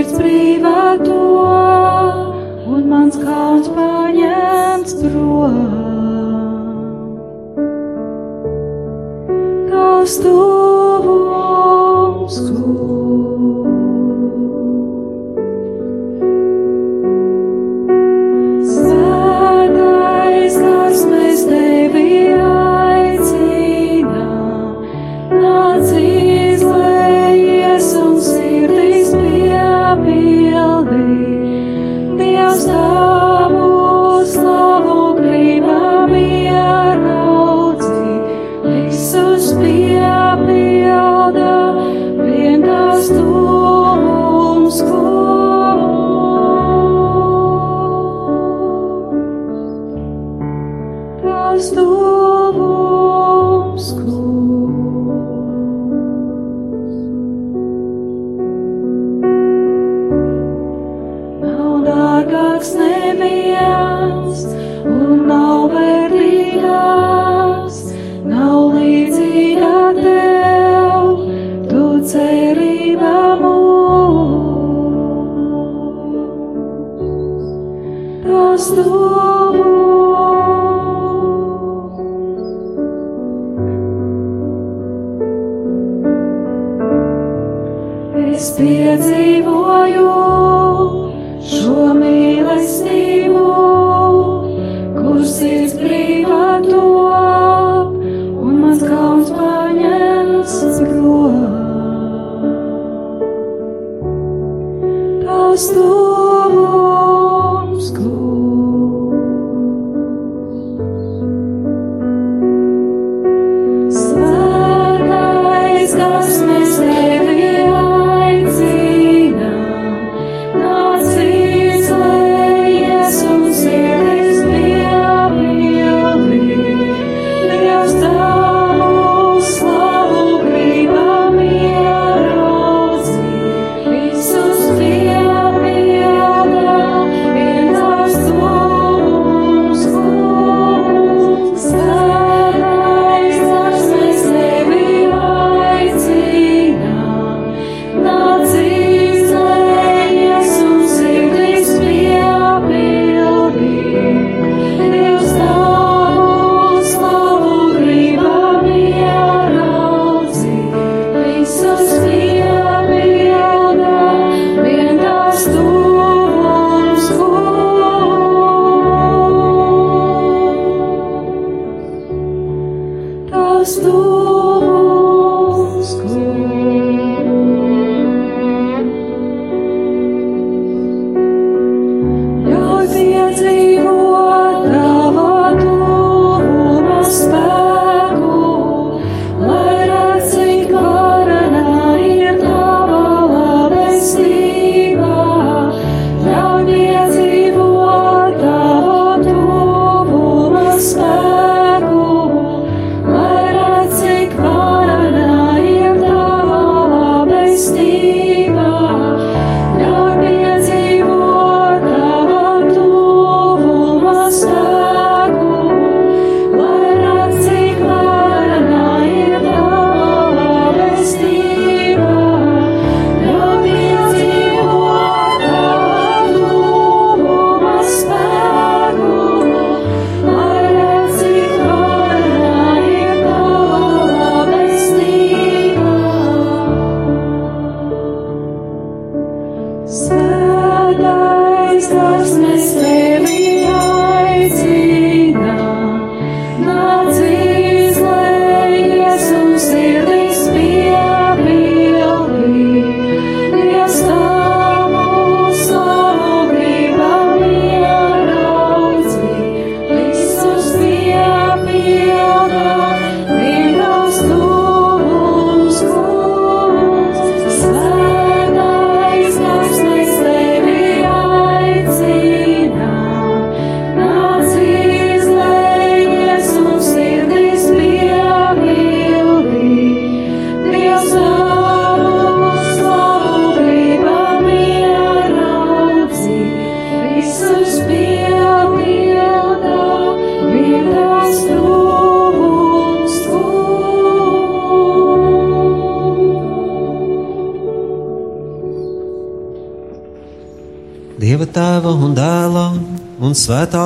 Svētais, kas mēs tevi aicinām.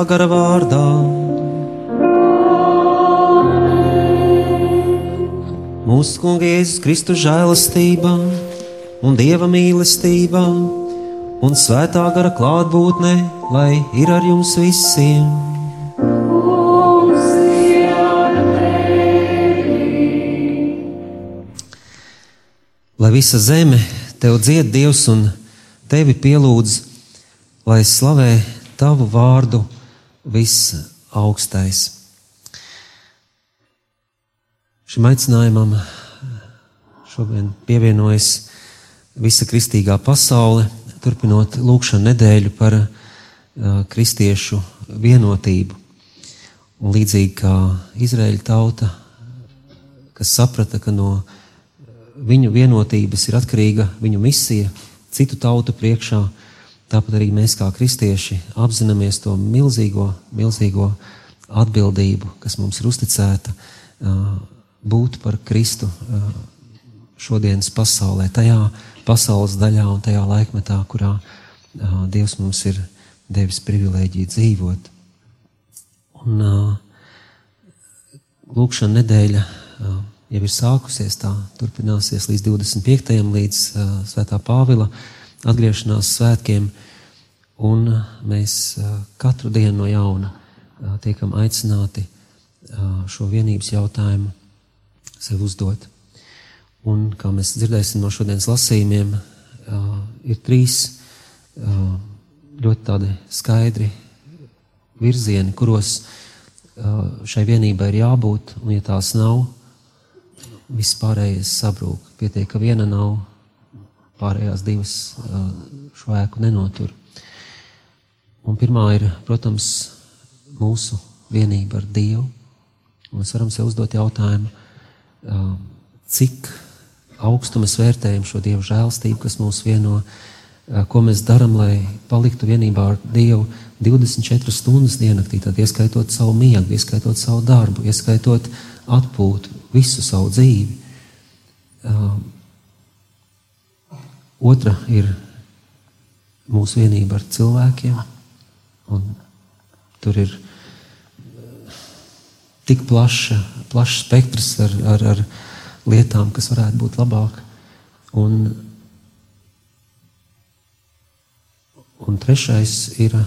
Gara vārdā. Mūsu Kunga Jēzus Kristus žēlastība un Dieva mīlestība un svētā gara klātbūtne, lai ir ar jums visiem. Lai visa zeme tev dzied Dievs un tevi pielūdz, lai slavē tavu vārdu viss augstais. Šim aicinājumam šodien pievienojas visa kristīgā pasaule, turpinot lūkšanu nedēļu par uh, kristiešu vienotību. Un līdzīgi kā Izraēļa tauta, kas saprata, ka no viņu vienotības ir atkarīga viņu misija citu tautu priekšā, tāpat arī mēs kā kristieši apzināmies to milzīgo, milzīgo atbildību, kas mums ir uzticēta būt par Kristu šodienas pasaulē, tajā pasaules daļā un tajā laikmetā, kurā Dievs mums ir devis privilēģiju dzīvot. Un lūkšana nedēļa jau ir sākusies, tā turpināsies līdz 25. līdz Svētā Pāvila atgriešanās svētkiem, un mēs katru dienu no jauna tiekam aicināti šo vienības jautājumu sev uzdot. Un, kā mēs dzirdēsim no šodienas lasījumiem, ir trīs ļoti tādi skaidri virzieni, kuros šai vienībai ir jābūt, un ja tās nav, viss pārējais sabrūk. Pietiek, ka viena nav, pārējās divas šo ēku nenotur. Un pirmā ir, protams, mūsu vienība ar Dievu. Mēs varam sev uzdot jautājumu, cik augstu mēs vērtējam šo Dieva žēlstību, kas mūs vieno, ko mēs darām, lai paliktu vienībā ar Dievu 24 stundas diennaktī, tad ieskaitot savu miegu, ieskaitot savu darbu, ieskaitot atpūtu, visu savu dzīvi. Otra ir mūsu vienība ar cilvēkiem, un tur ir uh, tik plaša, plašs spektrs ar, ar, ar lietām, kas varētu būt labāk. Un, un trešais ir,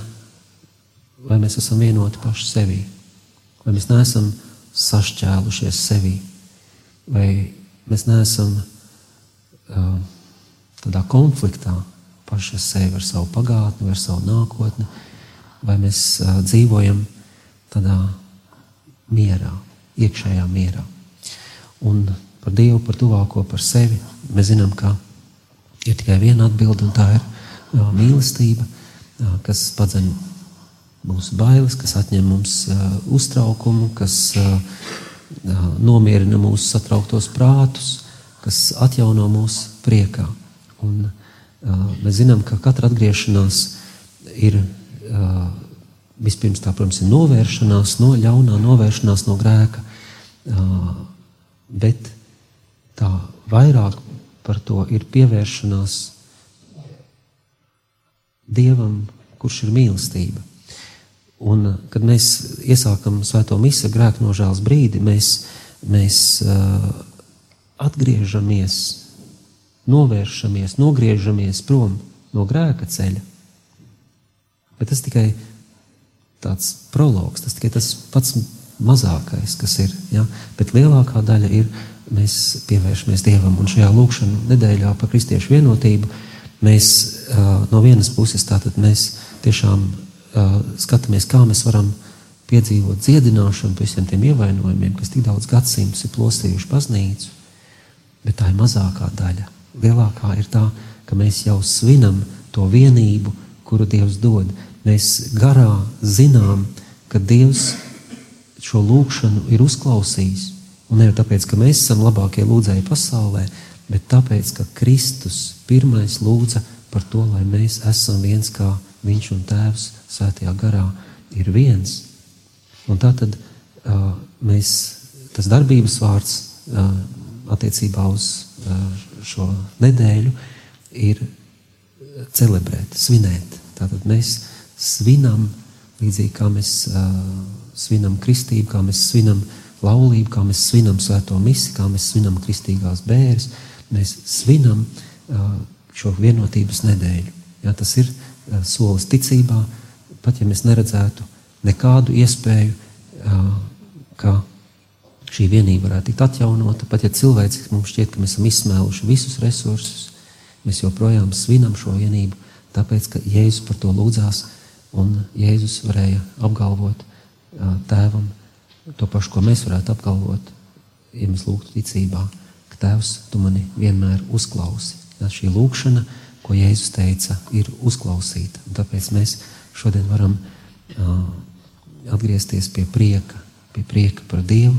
vai mēs esam vienoti paši sevī, vai mēs neesam sašķēlušies sevī vai mēs neesam uh, tādā konfliktā paši ar sevi, ar savu pagātni, ar savu nākotni, vai mēs uh, dzīvojam tādā mierā, iekšējā mierā. Un par Dievu, par tuvāko, par sevi mēs zinām, ka ir tikai viena atbilde, un tā ir uh, mīlestība, uh, kas padzen mūsu bailes, kas atņem mums uh, uztraukumu, kas uh, nomierina mūsu satrauktos prātus, kas atjauno mūsu priekā. Un, uh, mēs zinām, ka katra atgriešanās ir uh, vispirms tā, protams, ir novēršanās no ļaunā, novēršanās no grēka, uh, bet tā vairāk par to ir pievēršanās Dievam, kurš ir mīlestība. Un, kad mēs iesākam svēto misiju grēku nožēlas brīdi, mēs, mēs uh, atgriežamies, novēršamies, nogriežamies prom no grēka ceļa. Bet tas tikai tāds prologs, tas tikai tas pats mazākais, kas ir. Ja? Bet lielākā daļa ir, mēs pievēršamies Dievam. Un šajā lūkšanā nedēļā par kristiešu vienotību mēs uh, no vienas puses tātad mēs tiešām uh, skatāmies, kā mēs varam piedzīvot dziedināšanu pēc visiem tiem ievainojumiem, kas tik daudz gadsimtus ir plosījuši baznīcu. Bet tā ir mazākā daļa. Lielākā ir tā, ka mēs jau svinam to vienību, kuru Dievs dod. Mēs garā zinām, ka Dievs šo lūgšanu ir uzklausījis. Un ne jau tāpēc, ka mēs esam labākie lūdzēji pasaulē, bet tāpēc, ka Kristus pirmais lūdza par to, lai mēs esam viens kā Viņš un Tēvs svētajā garā ir viens. Un tā tad uh, mēs, tas darbības vārds uh, attiecībā uz šo nedēļu ir celebrēt, svinēt. Tātad mēs svinam, līdzīgi kā mēs uh, svinam kristību, kā mēs svinam laulību, kā mēs svinam svēto misi, kā mēs svinam kristīgās bērres. Mēs svinam uh, šo vienotības nedēļu. Ja, tas ir uh, solis ticībā, pat ja mēs neredzētu nekādu iespēju, uh, ka šī vienība varētu tikt atjaunota, pat ja cilvēciski mums šķiet, ka mēs esam izsmēluši visus resursus, mēs joprojām svinam šo vienību, tāpēc, ka Jēzus par to lūdzās, un Jēzus varēja apgalvot tēvam to pašu, ko mēs varētu apgalvot, ja mēs lūgtu ticībā, ka Tēvs, tu mani vienmēr uzklausi. Ja, šī lūkšana, ko Jēzus teica, ir uzklausīta. Un tāpēc mēs šodien varam atgriezties pie prieka, pie prieka par Dievu,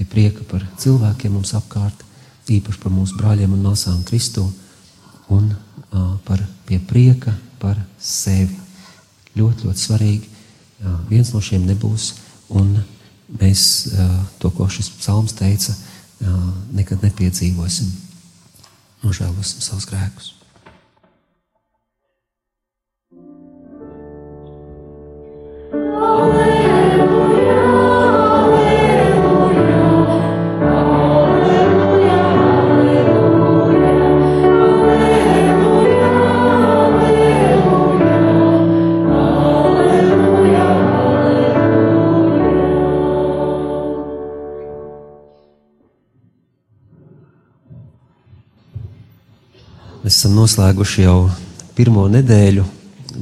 pie prieka par cilvēkiem mums apkārt, īpaši par mūsu brāļiem un māsām Kristu, un uh, par pie prieka par sevi. Ļoti, ļoti svarīgi. Uh, viens no šiem nebūs, un mēs uh, to, ko šis psalms teica, uh, nekad nepiedzīvosim. Nožēlosim savus grēkus. Esam noslēguši jau pirmo nedēļu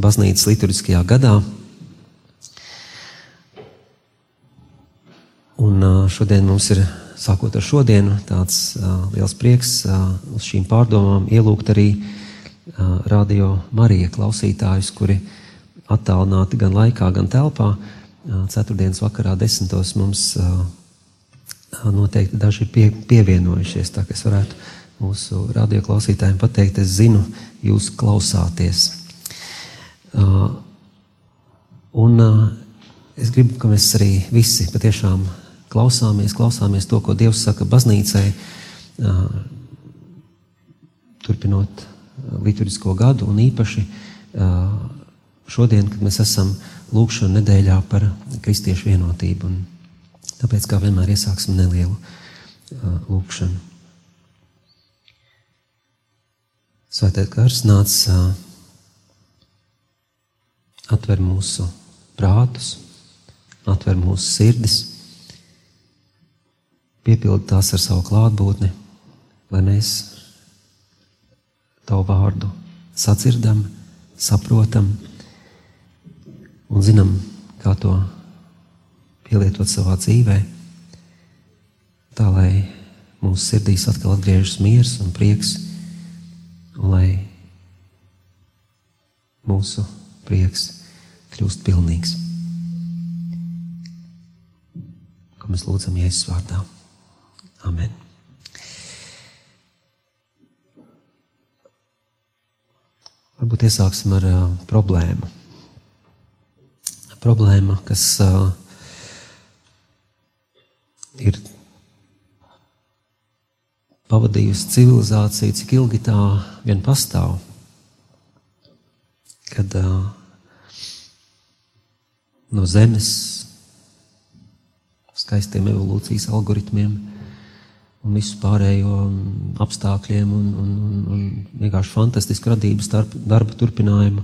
baznīcas liturgiskajā gadā. Un šodien mums ir, sākot ar šodienu, tāds uh, liels prieks uh, uz šīm pārdomām ielūgt arī uh, radio Marija klausītājus, kuri attālināti gan laikā, gan telpā. Ceturtdienas vakarā desmitos mums noteikti daži ir pie, pievienojušies, tā ka es varētu mūsu radioklausītājiem pateikt, es zinu, jūs klausāties. Uh, un uh, es gribu, ka mēs arī visi patiešām klausāmies, klausāmies to, ko Dievs saka baznīcai, uh, turpinot liturgisko gadu un īpaši uh, šodien, kad mēs esam lūkšana nedēļā par kristiešu vienotību. Un tāpēc, kā vienmēr, iesāksim nelielu uh, lūkšanu. Svētais gars nāc atver mūsu prātus, atver mūsu sirdis, piepild tās ar savu klātbūtni, lai mēs tavu vārdu sadzirdam, saprotam un zinām, kā to pielietot savā dzīvē, tā lai mūsu sirdīs atkal atgriežas miers un prieks, lai mūsu prieks kļūst pilnīgs. Ko mēs lūdzam Jēzus vārdā. Amen. Varbūt iesāksim ar uh, problēmu. Problēma, kas uh, ir pavadījusi civilizācija, cik ilgi tā vien pastāv. Kad uh, no zemes skaistiem evolūcijas algoritmiem un visu pārējo apstākļiem un, un, un, un vienkārši fantastisku radības darba turpinājumu.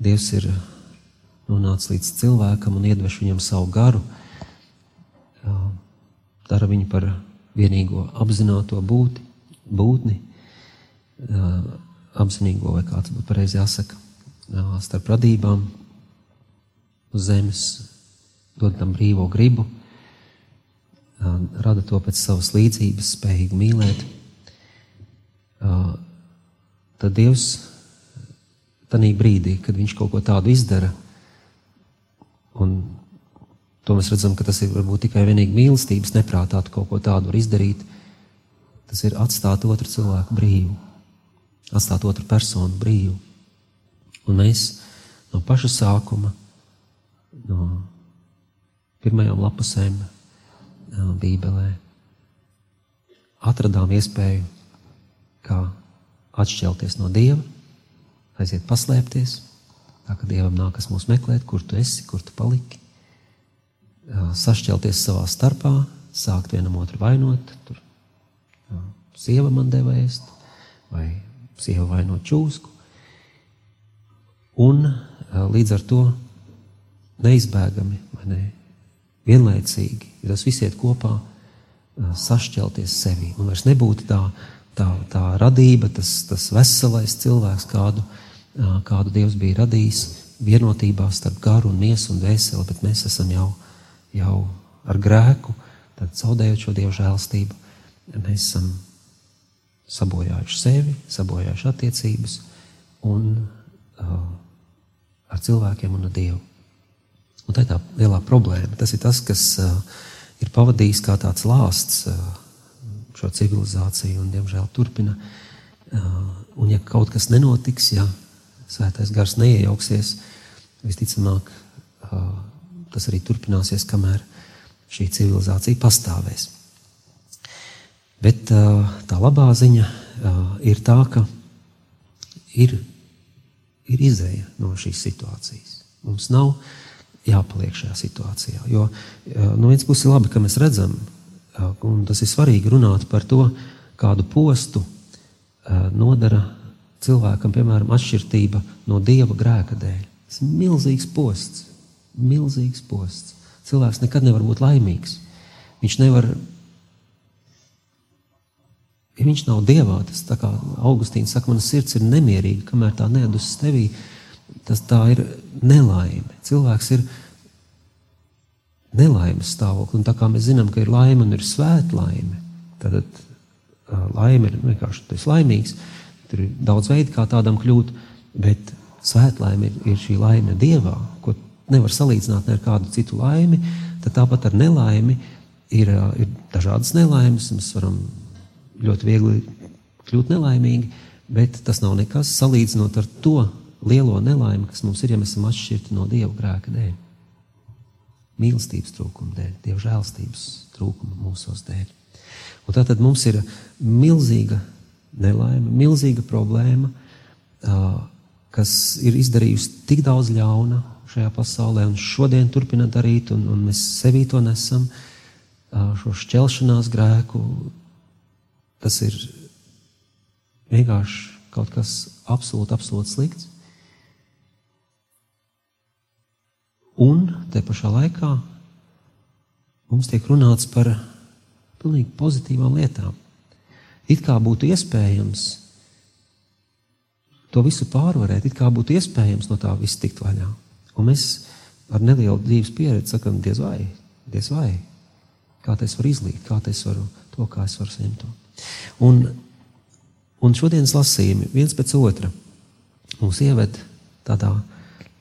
Dievs ir nonācis līdz cilvēkam un iedvež viņam savu garu, dara viņu par vienīgo apzināto būti, būtni, apzinīgo, vai kā tas būtu pareizi jāsaka, starp radībām uz zemes, dod tam brīvo gribu, rada to pēc savas līdzības, spējīgi mīlēt. Tad Dievs tajā brīdī, kad Viņš kaut ko tādu izdara, un To mēs redzam, ka tas ir varbūt tikai vienīgi mīlestības neprātā kaut ko tādu var izdarīt. Tas ir atstāt otru cilvēku brīvu, atstāt otru personu brīvu. Un mēs no paša sākuma, no pirmajām lapusēm Bībelē, atradām iespēju, kā atšķelties no Dieva, aiziet paslēpties, Tā kā Dievam nākas mūs meklēt, kur tu esi, kur tu paliki, sašķelties savā starpā, sākt vienam otru vainot. Tur sieva man deva ēst, vai sieva vainot čūsku. Un līdz ar to neizbēgami, vai ne, vienlaicīgi, ja tas viss iet kopā, sašķelties sevi. Un vairs nebūtu tā, tā, tā radība, tas, tas veselais cilvēks, kādu, kādu Dievs bija radījis, vienotībā starp garu un miesu un dvēseli, bet mēs esam jau, jau ar grēku, tad zaudējot šo Dieva žēlstību, mēs esam sabojājuši sevi, sabojājuši attiecības un uh, ar cilvēkiem un ar Dievu. Un tā ir tā lielā problēma. Tas ir tas, kas uh, ir pavadījis kā tāds lāsts uh, šo civilizāciju un, diemžēl, turpina. Uh, un, ja kaut kas nenotiks, ja svētais gars neiejauksies, visticamāk, uh, tas arī turpināsies, kamēr šī civilizācija pastāvēs. Bet tā labā ziņa ir tā, ka ir, ir izēja no šīs situācijas. Mums nav jāpaliek šajā situācijā. Jo no vienas puses ir labi, ka mēs redzam, un tas ir svarīgi runāt par to, kādu postu nodara cilvēkam, piemēram, atšķirība no dieva grēka dēļ. Tas ir milzīgs posts, milzīgs posts. Cilvēks nekad nevar būt laimīgs. Viņš nevar, ja viņš nav dievā, tas tā kā Augustīns saka, mana sirds ir nemierīga, kamēr tā neadus tevī, tas tā ir nelaime. Cilvēks ir nelaimes stāvokli, un tā kā mēs zinām, ka ir laime un ir svētlaime, tad uh, laime ir vienkārši tas laimīgs, tur ir daudz veidu, kā tādam kļūt, bet svētlaime ir, ir šī laime Dievā, ko nevar salīdzināt ne ar kādu citu laimi, tad tāpat ar nelaimi ir, ir dažādas nelaimes. Mēs varam ļoti viegli kļūt nelaimīgi, bet tas nav nekas salīdzinot ar to lielo nelaimi, kas mums ir, ja mēs esam atšķirti no Dieva grēka dēļ. Mīlestības trūkuma dēļ, Dieva žēlstības trūkuma mūsos dēļ. Un tātad mums ir milzīga nelaime, milzīga problēma, kas ir izdarījusi tik daudz ļauna šajā pasaulē, un šodien turpina darīt, un, un mēs sevī to nesam, šo šķelšanās grēku. Tas ir vienkārši kaut kas absolūti, absolūti slikts. Un te pašā laikā mums tiek runāts par pilnīgi pozitīvām lietām. It kā būtu iespējams to visu pārvarēt, it kā būtu iespējams no tā viss tikt vaļā. Un mēs ar nelielu dzīves pieredzi sakām, diez vai, diez vai, kā es varu izlīgt, kā es varu to, kā es varu saņemt to. Un, un šodienas lasījumi viens pēc otra mūs ieved tādā,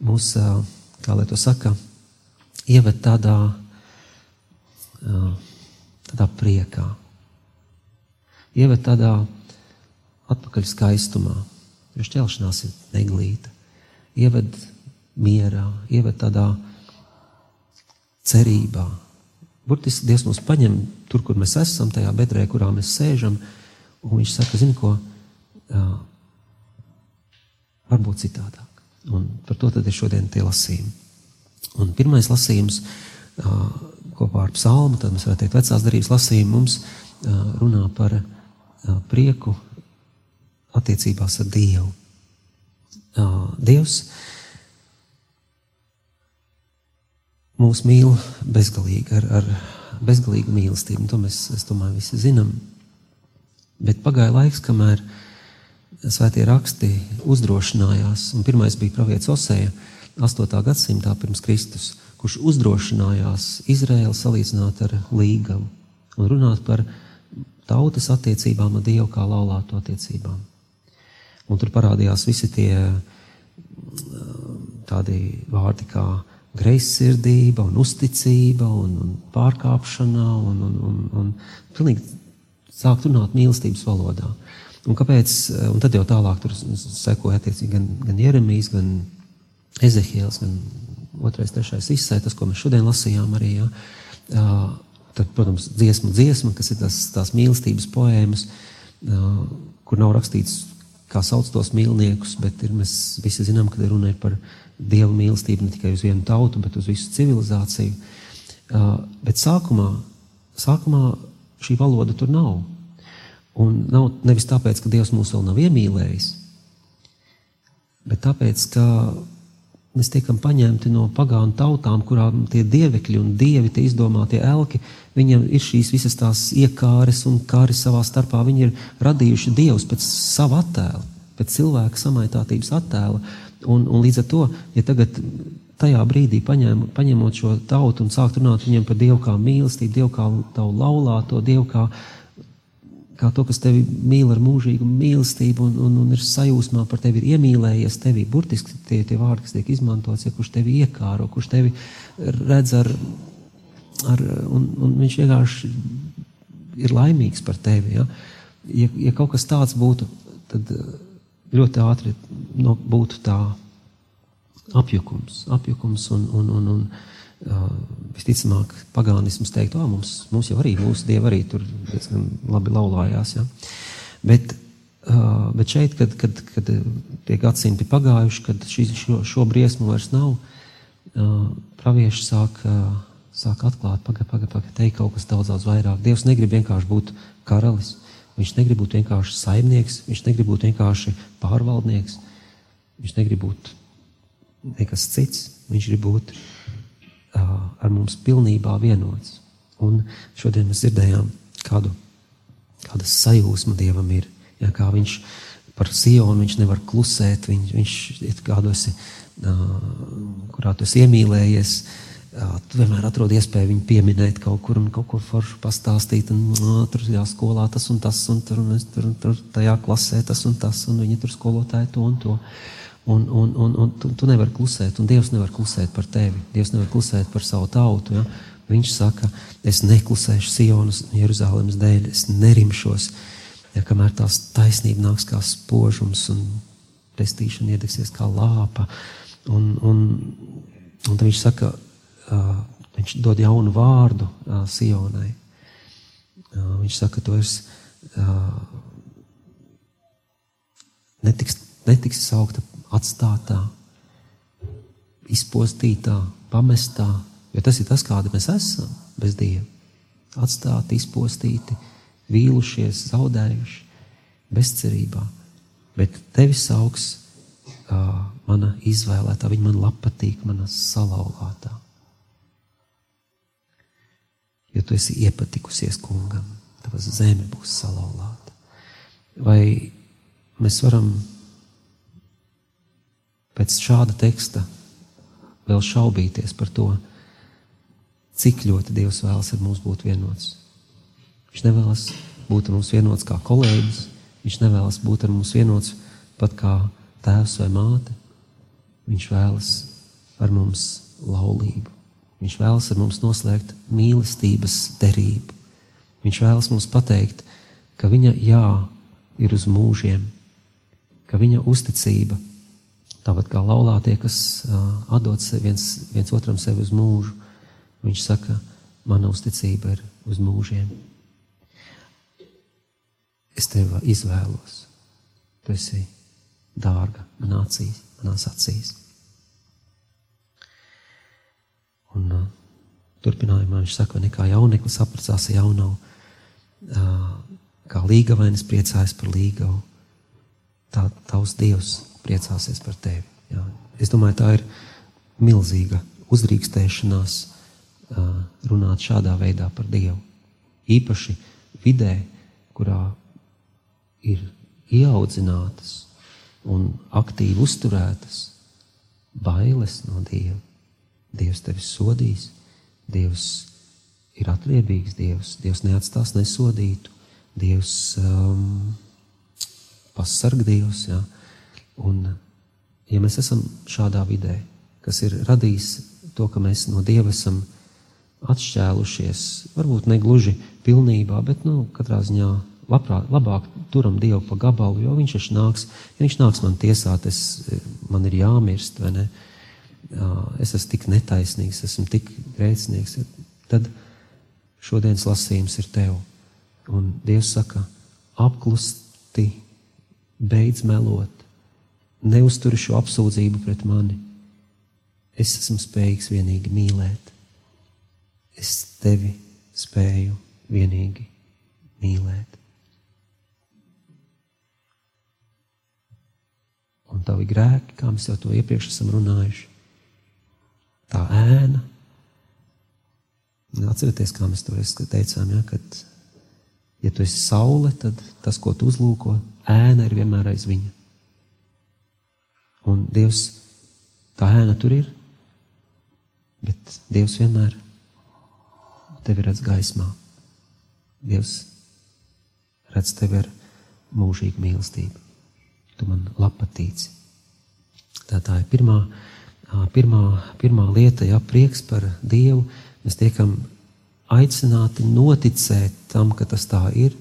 mūs, kā lai to saka, ieved tādā, tādā priekā, ieved tādā atpakaļ skaistumā, jo šķelšanās ir neglīta, ieved mierā, ieved tādā cerībā. Burtiski Dievs mūs paņem tur, kur mēs esam, tajā bedrē, kurā mēs sēžam, un Viņš saka, zini ko, jā, varbūt citādāk. Un par to tad ir šodien tie lasījumi. Un pirmais lasījums jā, kopā ar psalmu, tad mēs varētu teikt vecās darības lasījumu, mums jā, runā par jā, prieku attiecībās ar Dievu. Dievs mūs mīl bezgalīgi, ar, ar bezgalīgu mīlestību. To mēs, es domāju, visi zinām. Bet pagāja laiks, kamēr svētie raksti uzdrošinājās, un pirmais bija pravietis Oseja, 8. gadsimtā pirms Kristus, kurš uzdrošinājās Izraēlu salīdzināt ar līgavu un runāt par tautas attiecībām ar Dievu kā laulāto attiecībām. Un tur parādījās visi tie tādi vārdi kā greizsirdība un uzticība un, un pārkāpšana un, un, un, un pilnīgi sākt runāt mīlestības valodā. Un kāpēc? Un tad jau tālāk tur sekoja attiecīgi gan, gan Jeremijs, gan Ezehiels, gan otrais, trešais izsai, tas, ko mēs šodien lasījām arī. Ja. Tad, protams, dziesma, dziesma, kas ir tas, tās mīlestības poēmas, kur nav rakstīts, kā sauc tos mīlniekus, bet ir, mēs visi zinām, ka runa ir par dievu mīlestību ne tikai uz vienu tautu, bet uz visu civilizāciju. Uh, bet sākumā, sākumā šī valoda tur nav. Un nav nevis tāpēc, ka Dievs mūs vēl nav iemīlējis, bet tāpēc, ka mēs tiekam paņemti no pagānu tautām, kurām tie dievekļi un dievi, tie izdomātie elki, viņiem ir šīs visas tās iekāres un kāri savā starpā. Viņi ir radījuši dievus pēc sava attēla, pēc cilvēka samaitātības attēla. Un, un līdz ar to, ja tagad tajā brīdī paņem, paņemot šo tautu un sākt runāt viņiem par dievu kā mīlestību, dievu kā tavu laulāto, dievu kā kā to, kas tevi mīl ar mūžīgu mīlestību un, un, un ir sajūsmā par tevi, ir iemīlējies tevi. Burtiski tie, tie vārdi, kas tiek izmantots, ja kurš tevi iekāro, kurš tevi redz ar, ar un, un viņš vienkārši ir laimīgs par tevi. Ja, ja, ja kaut kas tāds būtu, tad ļoti ātri no, būtu tā apjukums, apjukums un, un, un, un visticamāk, pagānisms teikt, ka mums, mums jau arī mūsu dievi arī tur diezgan labi laulājās. Ja? Bet, uh, bet šeit, kad, kad, kad tie gadsimti pagājuši, kad šī, šo, šo briesmu vairs nav, uh, pravieši sāk, sāk atklāt, pagaidi, pagaidi, pagaidi, teikt kaut kas daudz, daudz vairāk. Dievs negrib vienkārši būt karalis, viņš negrib būt vienkārši saimnieks, viņš negrib būt vienkārši pārvaldnieks, viņš negrib būt nekas cits, viņš grib būt ar mums pilnībā vienots. Un šodien mēs dzirdējām, kādu, kāda sajūsma Dievam ir. Ja, kā viņš par Sionu viņš nevar klusēt, viņš, viņš ir kādos, kurā tu esi iemīlējies. Tu vienmēr atrod iespēju viņu pieminēt kaut kur un kaut ko foršu pastāstīt. Un, no, tur jā, skolā tas un tas, un tur, un es tur, tur tajā klasē tas un tas, un viņi tur skolotāji to un to. Uh, Un, un, un, un tu, tu nevari klusēt, un Dievs nevar klusēt par tevi. Dievs nevar klusēt par savu tautu. Ja? Viņš saka, es neklusēšu Sionas un Jeruzalemes dēļ, es nerimšos, ja, kamēr tās taisnība nāks kā spožums un pestīšana iedegsies kā lāpa. Un, un, un tad viņš saka, uh, viņš dod jaunu vārdu uh, Sionai. Uh, viņš saka, tu esi uh, netiks, netiks saukta atstātā, izpostītā, pamestā, jo tas ir tas, kāda mēs esam bez Dieva. Atstāti, izpostīti, vīlušies, zaudējuši, bezcerībā. Bet tevi sauks uh, mana izvēlētā, viņa man patīk, mana salauztā. Jo tu esi iepatikusies kungam, tavs zeme būs salauzta. Vai mēs varam pēc šāda teksta vēl šaubīties par to, cik ļoti Dievs vēlas ar mums būt vienots. Viņš nevēlas būt ar mums vienots kā kolēģis, viņš nevēlas būt ar mums vienots pat kā tēvs vai māte. Viņš vēlas ar mums laulību. Viņš vēlas ar mums noslēgt mīlestības derību. Viņš vēlas mums pateikt, ka viņa jā ir uz mūžiem, ka viņa uzticība Tāpat kā laulātie, kas atdod viens, viens otram sevi uz mūžu, viņš saka, mana uzticība ir uz mūžiem. Es tevi izvēlos. Tu esi dārga manā acīs, manās acīs. Un uh, turpinājumā viņš saka, nekā jauneklis apprecās jaunau, uh, kā līgavainis priecājas par līgavu. Tā tavs Dievs priecāsies par tevi. Jā. Es domāju, tā ir milzīga uzdrīkstēšanās runāt šādā veidā par Dievu. Īpaši vidē, kurā ir ieaudzinātas un aktīvi uzturētas bailes no Dieva. Dievs tevi sodīs, Dievs ir atriebīgs, Dievs, Dievs neatstās nesodītu, Dievs um, pasarg Dievs. Ja? Un, ja mēs esam šādā vidē, kas ir radījis to, ka mēs no Dieva esam atšķēlušies, varbūt ne gluži pilnībā, bet nu, katrā ziņā labprāt, labāk turam Dievu pa gabalu, jo viņš taču nāks, ja viņš nāks man tiesāt, es, man ir jāmirst, vai ne? Es esmu tik netaisnīgs, esmu tik grēcinieks, tad šodienas lasījums ir tev. Un Dievs saka, apklusti beidz melot, neuztur šo apsūdzību pret mani. Es esmu spējīgs vienīgi mīlēt. Es tevi spēju vienīgi mīlēt. Un tavi grēki, kā mēs jau to iepriekš esam runājuši, tā ēna. Atcerieties, kā mēs to teicām, ja, kad, ja tu esi saule, tad tas, ko tu uzlūko, ēna ir vienmēr aiz viņa. Un Dievs, tā ēna tur ir, bet Dievs vienmēr tevi redz gaismā. Dievs redz tevi ar mūžīgu mīlestību. Tu man patīci. Tā, tā ir pirmā, pirmā, pirmā lieta, ja prieks par Dievu. Mēs tiekam aicināti noticēt tam, ka tas tā ir,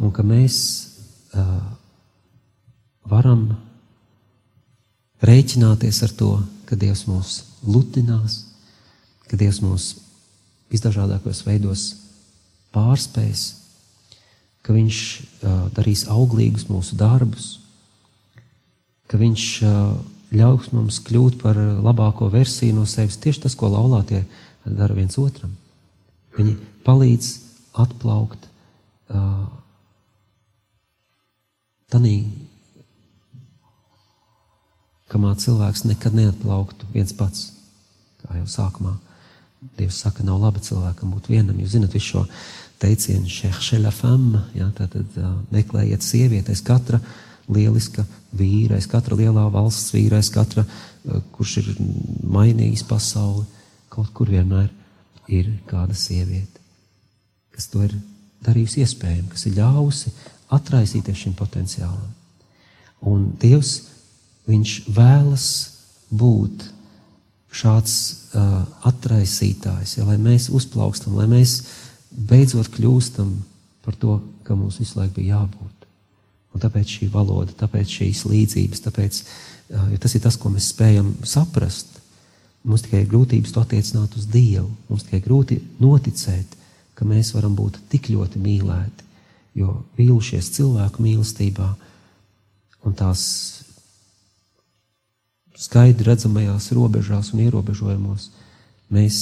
un ka mēs uh, varam rēķināties ar to, ka Dievs mūs lutinās, ka Dievs mūs visdažādākos veidos pārspēs, ka Viņš uh, darīs auglīgus mūsu darbus, ka Viņš uh, ļaus mums kļūt par labāko versiju no sevis. Tieši tas, ko laulātie dara viens otram. Viņi palīdz atplaukt uh, tanī, kamā cilvēks nekad neatplauktu viens pats. Kā jau sākumā Dievs saka, nav labi cilvēkam būt vienam. Jūs zinat visu šo teicienu, šehšeļa fama, ja, tātad uh, meklējiet sievietes, katra lieliska vīra, katra lielā valsts vīra, katra, uh, kurš ir mainījis pasauli, kaut kur vienmēr ir kāda sieviete, kas to ir darījusi iespējamu, kas ir ļāvusi atraisīties šim potenciālam. Un Dievs, Viņš vēlas būt šāds uh, atraisītājs, ja, lai mēs uzplaukstam, lai mēs beidzot kļūstam par to, ka mums visu laiku bija jābūt. Un tāpēc šī valoda, tāpēc šīs līdzības, tāpēc, uh, tas ir tas, ko mēs spējam saprast. Mums tikai ir grūtības to attiecināt uz Dievu. Mums tikai grūti noticēt, ka mēs varam būt tik ļoti mīlēti, jo vīlušies cilvēku mīlestībā un tās skaidri redzamajās robežās un ierobežojumos, mēs,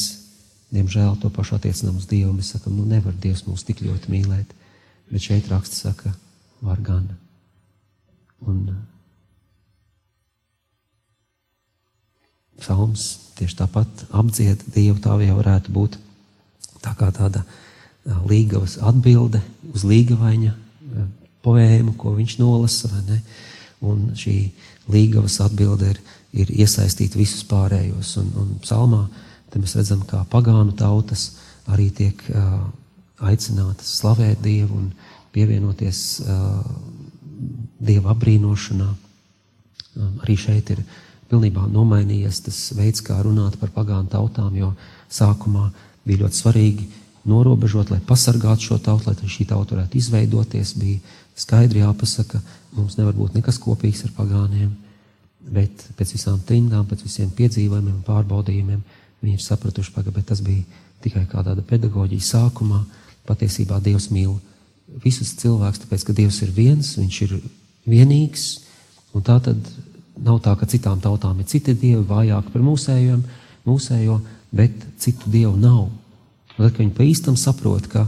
diemžēl, to pašu attiecinām uz Dievu. Mēs sakām, nu nevar Dievs mūs tik ļoti mīlēt, bet šeit raksts saka, var gan. Un psalms tieši tāpat apdzied Dievu, tā jau varētu būt tā kā tāda līgavas atbilde uz līgavaņa poēmu, ko viņš nolasa, vai ne? Un šī līgavas atbilde ir ir iesaistīt visus pārējos. Un, un psalmā mēs redzam, kā pagānu tautas arī tiek uh, aicinātas slavēt Dievu un pievienoties uh, Dieva apbrīnošanā. Um, arī šeit ir pilnībā nomainījies tas veids, kā runāt par pagānu tautām, jo sākumā bija ļoti svarīgi norobežot, lai pasargātu šo tautu, lai šī tauta varētu izveidoties. Bija skaidri jāpasaka, mums nevar būt nekas kopīgs ar pagāniem. Bet pēc visām trindām, pēc visiem piedzīvojumiem pārbaudījumiem viņi ir sapratuši, ka tas bija tikai kā tāda pedagoģija sākumā. Patiesībā Dievs mīl visus cilvēkus, tāpēc ka Dievs ir viens, Viņš ir vienīgs. Tā tad nav tā, ka citām tautām ir citi dievi, vājāki par mūsējiem, mūsējo, bet citu dievu nav. Un tad, kad viņi pa īstam saprot, ka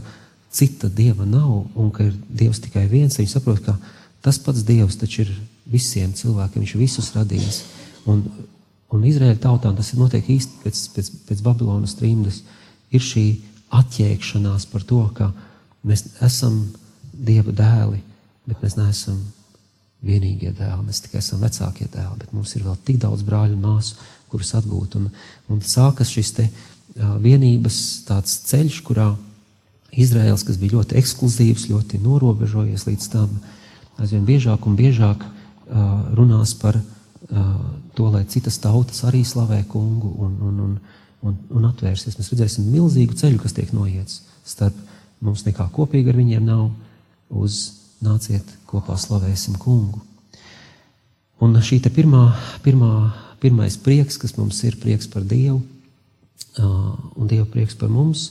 cita dieva nav un ka ir Dievs tikai viens, viņi saprot, ka tas pats Dievs taču ir visiem cilvēkiem, viņš visus radījis. Un, un Izraēla tautām tas ir notiek īsti pēc, pēc, pēc Babilonas trimdas, ir šī atķēkšanās par to, ka mēs esam Dieva dēli, bet mēs neesam vienīgie dēli, mēs tikai esam vecākie dēli, bet mums ir vēl tik daudz brāļu un māsu, kurus atgūt. Un, un sākas šis te uh, vienības ceļš, kurā Izraels, kas bija ļoti ekskluzīvs, ļoti norobežojies līdz tam, aizvien biežāk un biežāk uh, runās par to, lai citas tautas arī slavē kungu un, un, un, un, un atvērsies. Mēs redzēsim milzīgu ceļu, kas tiek noiets starp mums nekā kopīga ar viņiem nav, uz nāciet kopā slavēsim kungu. Un šī te pirmā, pirmā, pirmais prieks, kas mums ir prieks par Dievu, un Dieva prieks par mums,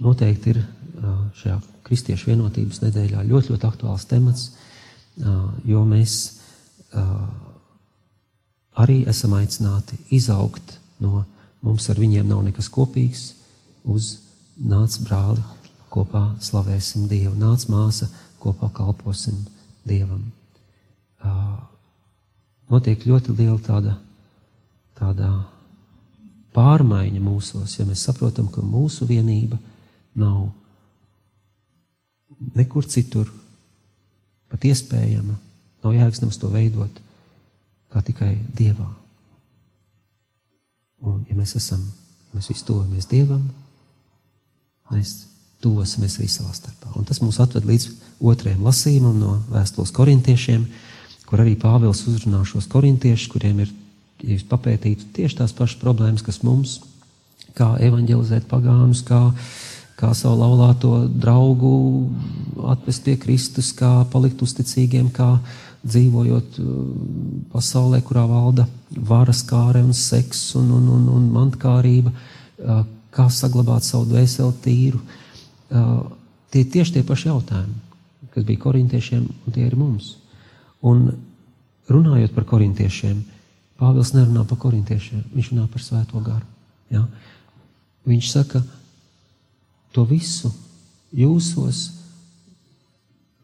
noteikti ir šajā kristiešu vienotības nedēļā ļoti, ļoti aktuāls temats. Jo mēs arī esam aicināti izaugt no mums ar viņiem nav nekas kopīgs, uz nāc brāli, kopā slavēsim Dievu, nāc māsa, kopā kalposim Dievam. Notiek ļoti liela tāda, tāda pārmaiņa mūsos, ja mēs saprotam, ka mūsu vienība nav nekur citur pat iespējama, nav jēgas mums to veidot, kā tikai Dievā. Un, ja mēs esam, ja mēs visi tuvojamies Dievam, mēs tuvosimies arī savā starpā. Un tas mūs atved līdz otrajam lasījumam no vēstules korintiešiem, kur arī Pāvils uzrunā šos korintiešus, kuriem ir, ja jūs papētītu, tieši tās pašas problēmas, kas mums, kā evanģelizēt pagānus, kā uh, kā savu laulāto draugu atvest pie Kristus, kā palikt uzticīgiem, kā dzīvojot uh, pasaulē, kurā valda varas kāre un seks un, un, un, un mantkārība, uh, kā saglabāt savu dvēseli tīru. Uh, tie ir tieši tie paši jautājumi, kas bija korintiešiem, un tie ir mums. Un runājot par korintiešiem, Pāvils nerunā par korintiešiem, viņš runā par svēto garu. Ja? Viņš saka, ka to visu jūsos,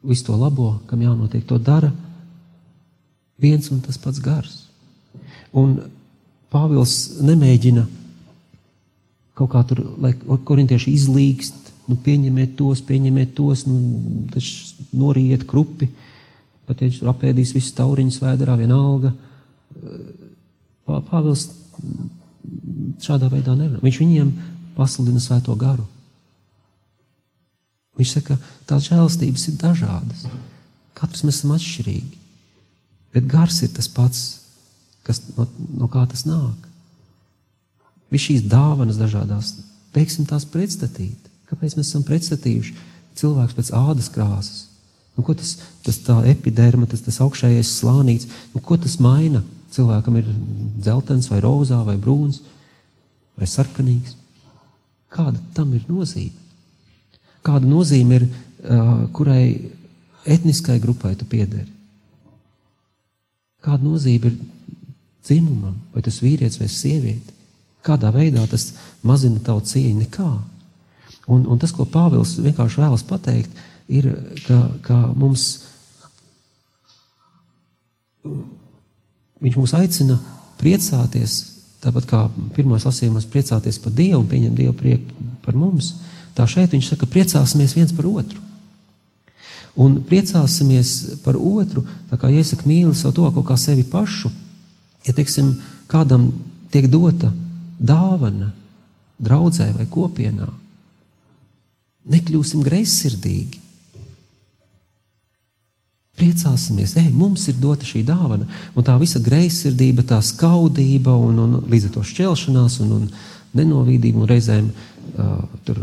visu to labo, kam jānotiek, to dara viens un tas pats gars. Un Pāvils nemēģina kaut kā tur, lai korintieši izlīgst, nu, pieņemiet tos, pieņemiet tos, nu, taču noriet krupi, pat ja viņš apēdīs visus tauriņus vēderā, vienalga. Pāvils šādā veidā nerunā. Viņš viņiem pasludina svēto garu. Viņš saka, ka tās žēlastības ir dažādas. Katrs mēs esam atšķirīgi. Bet gars ir tas pats, kas, no, no kā tas nāk. Visas šīs dāvanas dažādās, beigsim tās pretstatīt. Kāpēc mēs esam pretstatījuši cilvēku pēc ādas krāsas? Nu, ko tas, tas tā epiderma, tas, tas augšējais slānīts, nu, ko tas maina? Cilvēkam ir dzeltens vai rozā vai brūns vai sarkanīgs. Kāda tam ir nozīme? Kāda nozīme ir, uh, kurai etniskai grupai tu piederi. Kāda nozīme ir dzimumam, vai tas vīrietis vai sieviete? Kādā veidā tas mazina tavu cieņu? Nekā. Un, un tas, ko Pāvils vienkārši vēlas pateikt, ir, ka, ka mums, viņš mūs aicina priecāties, tāpat kā pirmās lasījumos priecāties par Dievu un pieņemt Dievu prieku par mums. Uh, Tā šeit viņš saka, priecāsimies viens par otru. Un priecāsimies par otru, tā kā iesaka mīli savu to kā sevi pašu. Ja, teiksim, kādam tiek dota dāvana draudzē vai kopienā, nekļūsim greizsirdīgi. Priecāsimies, ej, mums ir dota šī dāvana, un tā visa greizsirdība, tā skaudība un, un līdz ar to šķelšanās un, un nenovīdību un reizēm uh, tur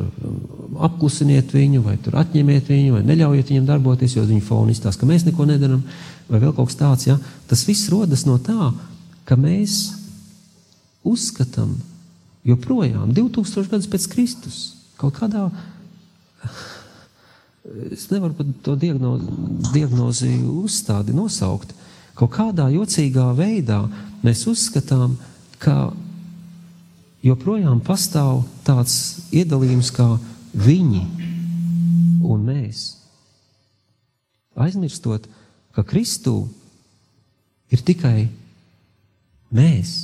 apklusiniet viņu, vai tur atņemiet viņu, vai neļaujiet viņam darboties, jo viņa fona izstāsta, ka mēs neko nedaram, vai vēl kaut kas tāds. Ja? Tas viss rodas no tā, ka mēs uzskatām, joprojām 2000 gadus pēc Kristus kaut kādā. Es nevaru pat to diagnozi, diagnozi uzstādi nosaukt. Kaut kādā jocīgā veidā mēs uzskatām, ka joprojām pastāv tāds iedalījums kā viņi un mēs. Aizmirstot, ka Kristū ir tikai mēs.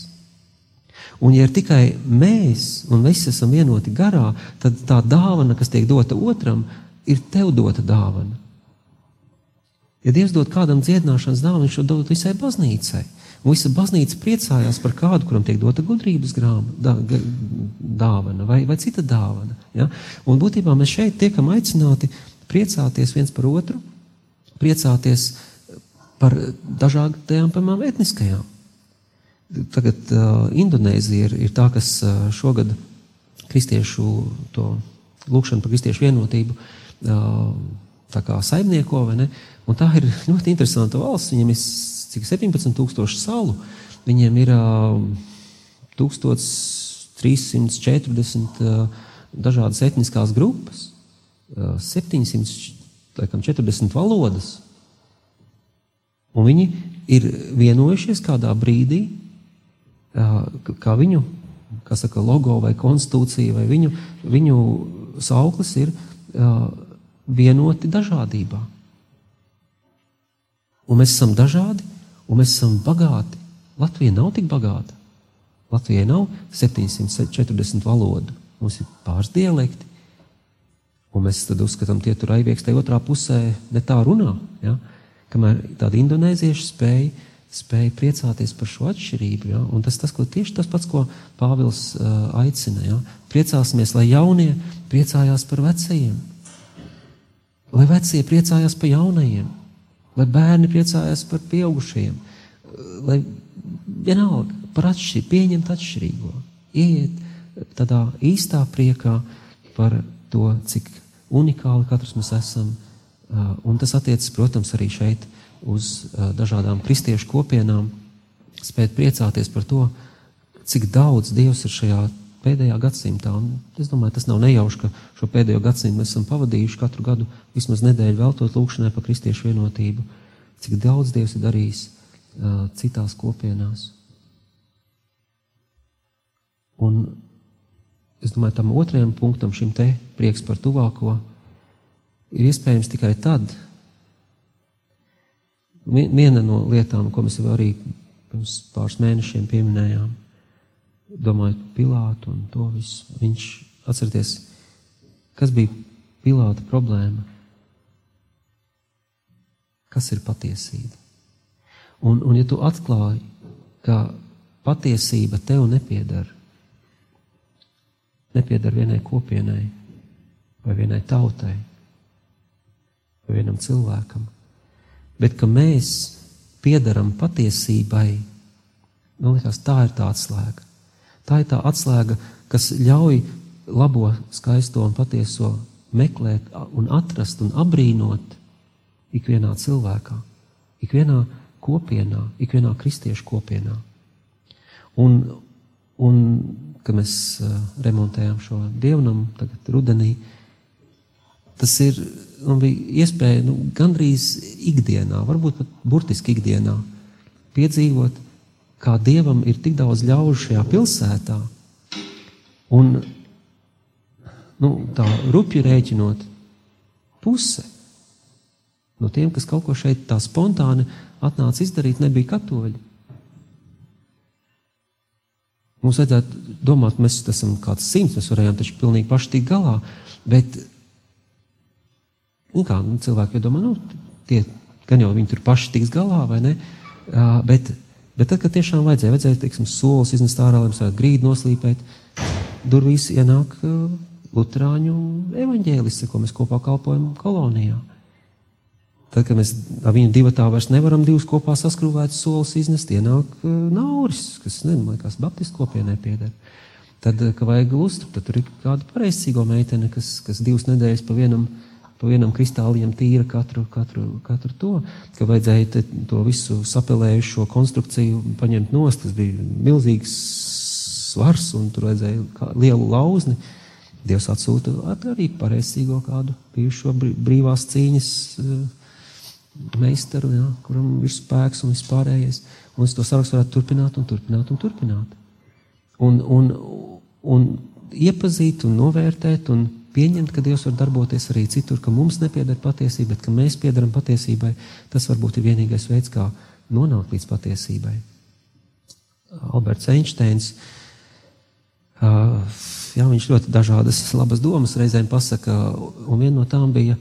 Un, ja ir tikai mēs, un visi esam vienoti garā, tad tā dāvana, kas tiek dota otram, ir tev dota dāvana. Ja Dievs dod kādam dziedināšanas dāvanu, viņš to dod visai baznīcai. Un visa baznīca priecājās par kādu, kuram tiek dota gudrības grāma, dā, dāvana vai, vai cita dāvana. Ja? Un būtībā mēs šeit tiekam aicināti priecāties viens par otru, priecāties par dažādām, piemēram, etniskajām. Tagad uh, Indonēzija ir, ir tā, kas uh, šogad kristiešu to lūkšanu par kristiešu vienotību uh, saimnieko, vai ne? Un tā ir ļoti interesanta valsts. Viņam ir cik 17,000 salu, viņiem ir uh, 1340 uh, dažādas etniskās grupas, uh, 740 valodas. Un viņi ir vienojušies kādā brīdī, kā viņu kā saka, logo vai konstitūcija vai viņu, viņu sauklis ir vienoti dažādībā. Un mēs esam dažādi, un mēs esam bagāti. Latvija nav tik bagāta. Latvijai nav 740 valodu. Mums ir pāris dialekti. Un mēs tad uzskatām, tie tur aivieks tajā otrā pusē ne tā runā. Ja? Kamēr tādi indonēzieši spēja, spēja priecāties par šo atšķirību. Ja? Un tas, tas ko, tieši tas pats, ko Pāvils uh, aicina. Ja? Priecāsimies, lai jaunie priecājās par vecajiem. Lai vecie priecājās par jaunajiem. Lai bērni priecājās par pieaugušajiem. Lai vienalga par atšķirību, pieņemt atšķirīgo. Iet tādā īstā priekā par to, cik unikāli katrs mēs esam. Un tas attiecas, protams, arī šeit uz dažādām kristiešu kopienām. Spēt priecāties par to, cik daudz Dievs ir šajā pēdējā gadsimtā. Un es domāju, tas nav nejauši, ka šo pēdējo gadsimtu mēs esam pavadījuši katru gadu vismaz nedēļu veltot lūkšanai par kristiešu vienotību. Cik daudz Dievs ir darījis uh, citās kopienās. Un es domāju, tam otrajam punktam, šim te prieks par tuvāko, ir iespējams tikai tad. Viena no lietām, ko mēs jau arī pirms pāris mēnešiem pieminējām, domājot par Pilātu un to visu, viņš atcerieties, kas bija Pilāta problēma. Kas ir patiesība? Un, un ja tu atklāji, ka patiesība tev nepiedara, nepiedara vienai kopienai, vai vienai tautai, vai vienam cilvēkam, bet ka mēs piedaram patiesībai, man liekas, tā ir tā atslēga. Tā ir tā atslēga, kas ļauj labo, skaisto un patieso meklēt un atrast un apbrīnot ikvienā cilvēkā, ikvienā kopienā, ikvienā kristiešu kopienā. Un, un kad mēs uh, remontējām šo dievnamu, tagad rudenī, tas ir, man bija iespēja nu, gandrīz ikdienā, varbūt pat burtiski ikdienā, piedzīvot, kā dievam ir tik daudz ļaužu šajā pilsētā. Un nu, tā rupji rēķinot, puse no tiem, kas kaut ko šeit tā spontāni atnāca izdarīt, nebija katoļi. Mums vajadzētu domāt, mēs esam kāds simts, mēs varējām taču pilnīgi paši tikt galā, bet nu kā, nu, cilvēki jau domā, nu, tie, gan jau viņi tur paši tiks galā, vai ne? Uh, bet, bet tad, kad tiešām vajadzēja, vajadzēja, teiksim, solis iznest ārā, lai mēs varētu grīdu noslīpēt, durvīs ienāk uh, Lutāņu evaņģēlisti, ko mēs kopā kalpojam kolonijā. Tad, kad mēs ar viņu divu tā vairs nevaram divus kopā saskrūvēt solis iznest, ienāk uh, nauris, kas, nezinu, liekas, baptistu kopienai pieder. Tad, uh, ka vajag lustru, tad tur ir kāda pareizcīgo meitene, kas, kas divas nedēļas pa vienam, pa vienam kristāliem tīra katru, katru, katru to, ka vajadzēja to visu sapelējušo konstrukciju paņemt nost, tas bija milzīgs svars, un tur vajadzēja lielu lauzni. Dievs atsūta arī pareizcīgo kādu bijušo brīvās cīņas uh, meistaru, jā, kuram ir spēks un vispārējais. Un es to sarakstu varētu turpināt un turpināt un turpināt. Un, un, un iepazīt un novērtēt un pieņemt, ka Dievs var darboties arī citur, ka mums nepieder patiesība, bet ka mēs piedaram patiesībai, tas varbūt ir vienīgais veids, kā nonākt līdz patiesībai. Alberts Einsteins, jā, viņš ļoti dažādas labas domas reizēm pasaka, un viena no tām bija,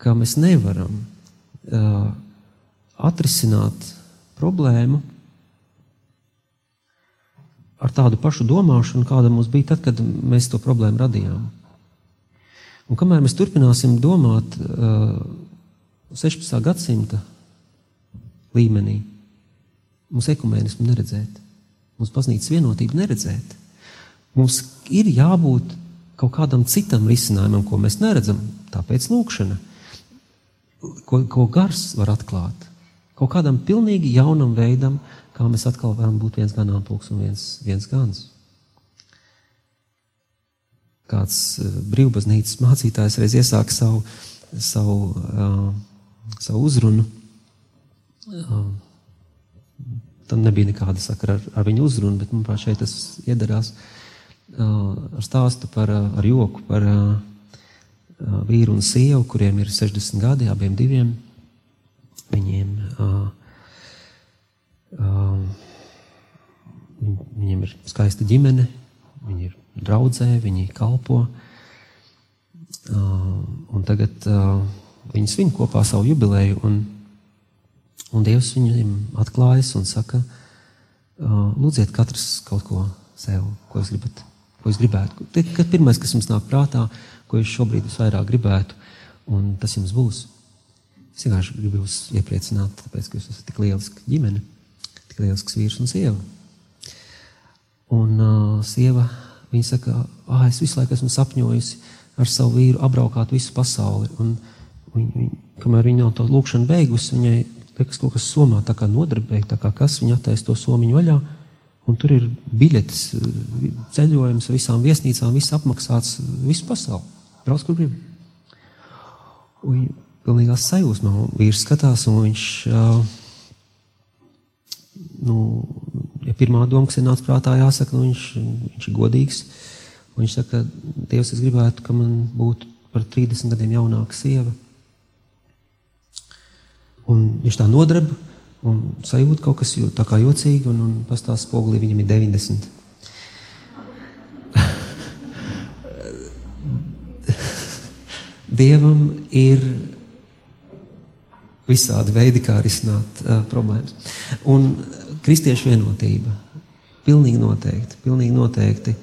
ka mēs nevaram atrisināt problēmu ar tādu pašu domāšanu, kāda mums bija tad, kad mēs to problēmu radījām. Un kamēr mēs turpināsim domāt uh, 16. gadsimta līmenī, mums ekumēnismu neredzēt, mums baznīcas vienotību neredzēt, mums ir jābūt kaut kādam citam risinājumam, ko mēs neredzam, tāpēc lūkšana ko, ko gars var atklāt. Kaut kādam pilnīgi jaunam veidam, kā mēs atkal varam būt viens ganāmpulks un viens, viens gans. Kāds uh, brīvbaznīcas mācītājs reiz iesāka savu, savu, uh, savu uzrunu uh, tam nebija nekāda sakara ar, ar viņu uzrunu, bet, manuprāt, šeit tas iedarās uh, ar stāstu par, ar joku par vīru un sievu, kuriem ir 60 gadi, abiem diviem. Viņiem, viņiem ir skaista ģimene, viņi ir draudzē, viņi kalpo. Uh, un tagad uh, viņi svin kopā savu jubileju, un, un Dievs viņiem atklājas un saka, uh, lūdziet katrs kaut ko sev, ko jūs gribat, ko jūs gribētu. Kad pirmais, kas jums nāk prātā, ko jūs šobrīd visvairāk gribētu, un tas jums būs. Es vienkārši gribu jūs iepriecināt, tāpēc, ka jūs esat tik lieliski ģimene, tik lielisks vīrs un sieva. Un uh, sieva, viņa saka, ah, es visu laiku esmu sapņojusi ar savu vīru apbraukāt visu pasauli. Un viņa, viņa, kamēr viņa nav to lūkšanu beigusi, viņai liekas kaut kas somā tā kā nodarbēja, tā kā kas viņa attaisa to somiņu vaļā. Un tur ir biļetes, ceļojums, visām viesnīcām, viss apmaksāts, visu pasauli. Brauc, kur grib. Un viņa pilnīgā sajūsmā vīrs skatās, un viņš, nu, ja pirmā doma, kas ir nāca prātā, jāsaka, nu, viņš, viņš ir godīgs. Viņš saka, Dievs, es gribētu, ka man būtu par 30 gadiem jaunāka sieva. Un viņš tā nodarba un sajūt kaut kas tā kā jocīgi, un, un pastāv spogulī viņam ir 90. Dievam ir visādi veidi, kā risināt uh, problēmas. Un kristiešu vienotība pilnīgi noteikti, pilnīgi noteikti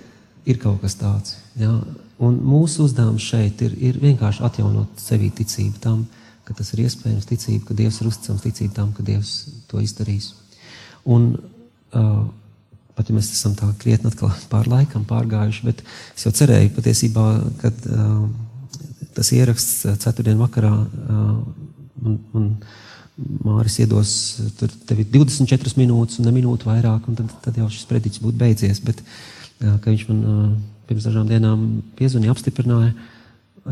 ir kaut kas tāds. Ja? Un mūsu uzdevums šeit ir, ir vienkārši atjaunot sevī ticību tam, ka tas ir iespējams, ticība, ka Dievs ir uzticams, ticība tam, ka Dievs to izdarīs. Un, uh, pat ja mēs esam tā krietni pār laikam pārgājuši, bet es jau cerēju patiesībā, kad uh, tas ieraksts ceturtdien vakarā uh, un, un Māris iedos tur tev 24 minūtes un ne minūtu vairāk, un tad, tad jau šis prediķis būtu beidzies. Bet, jā, ka viņš man pirms dažām dienām piezvanīja, apstiprināja,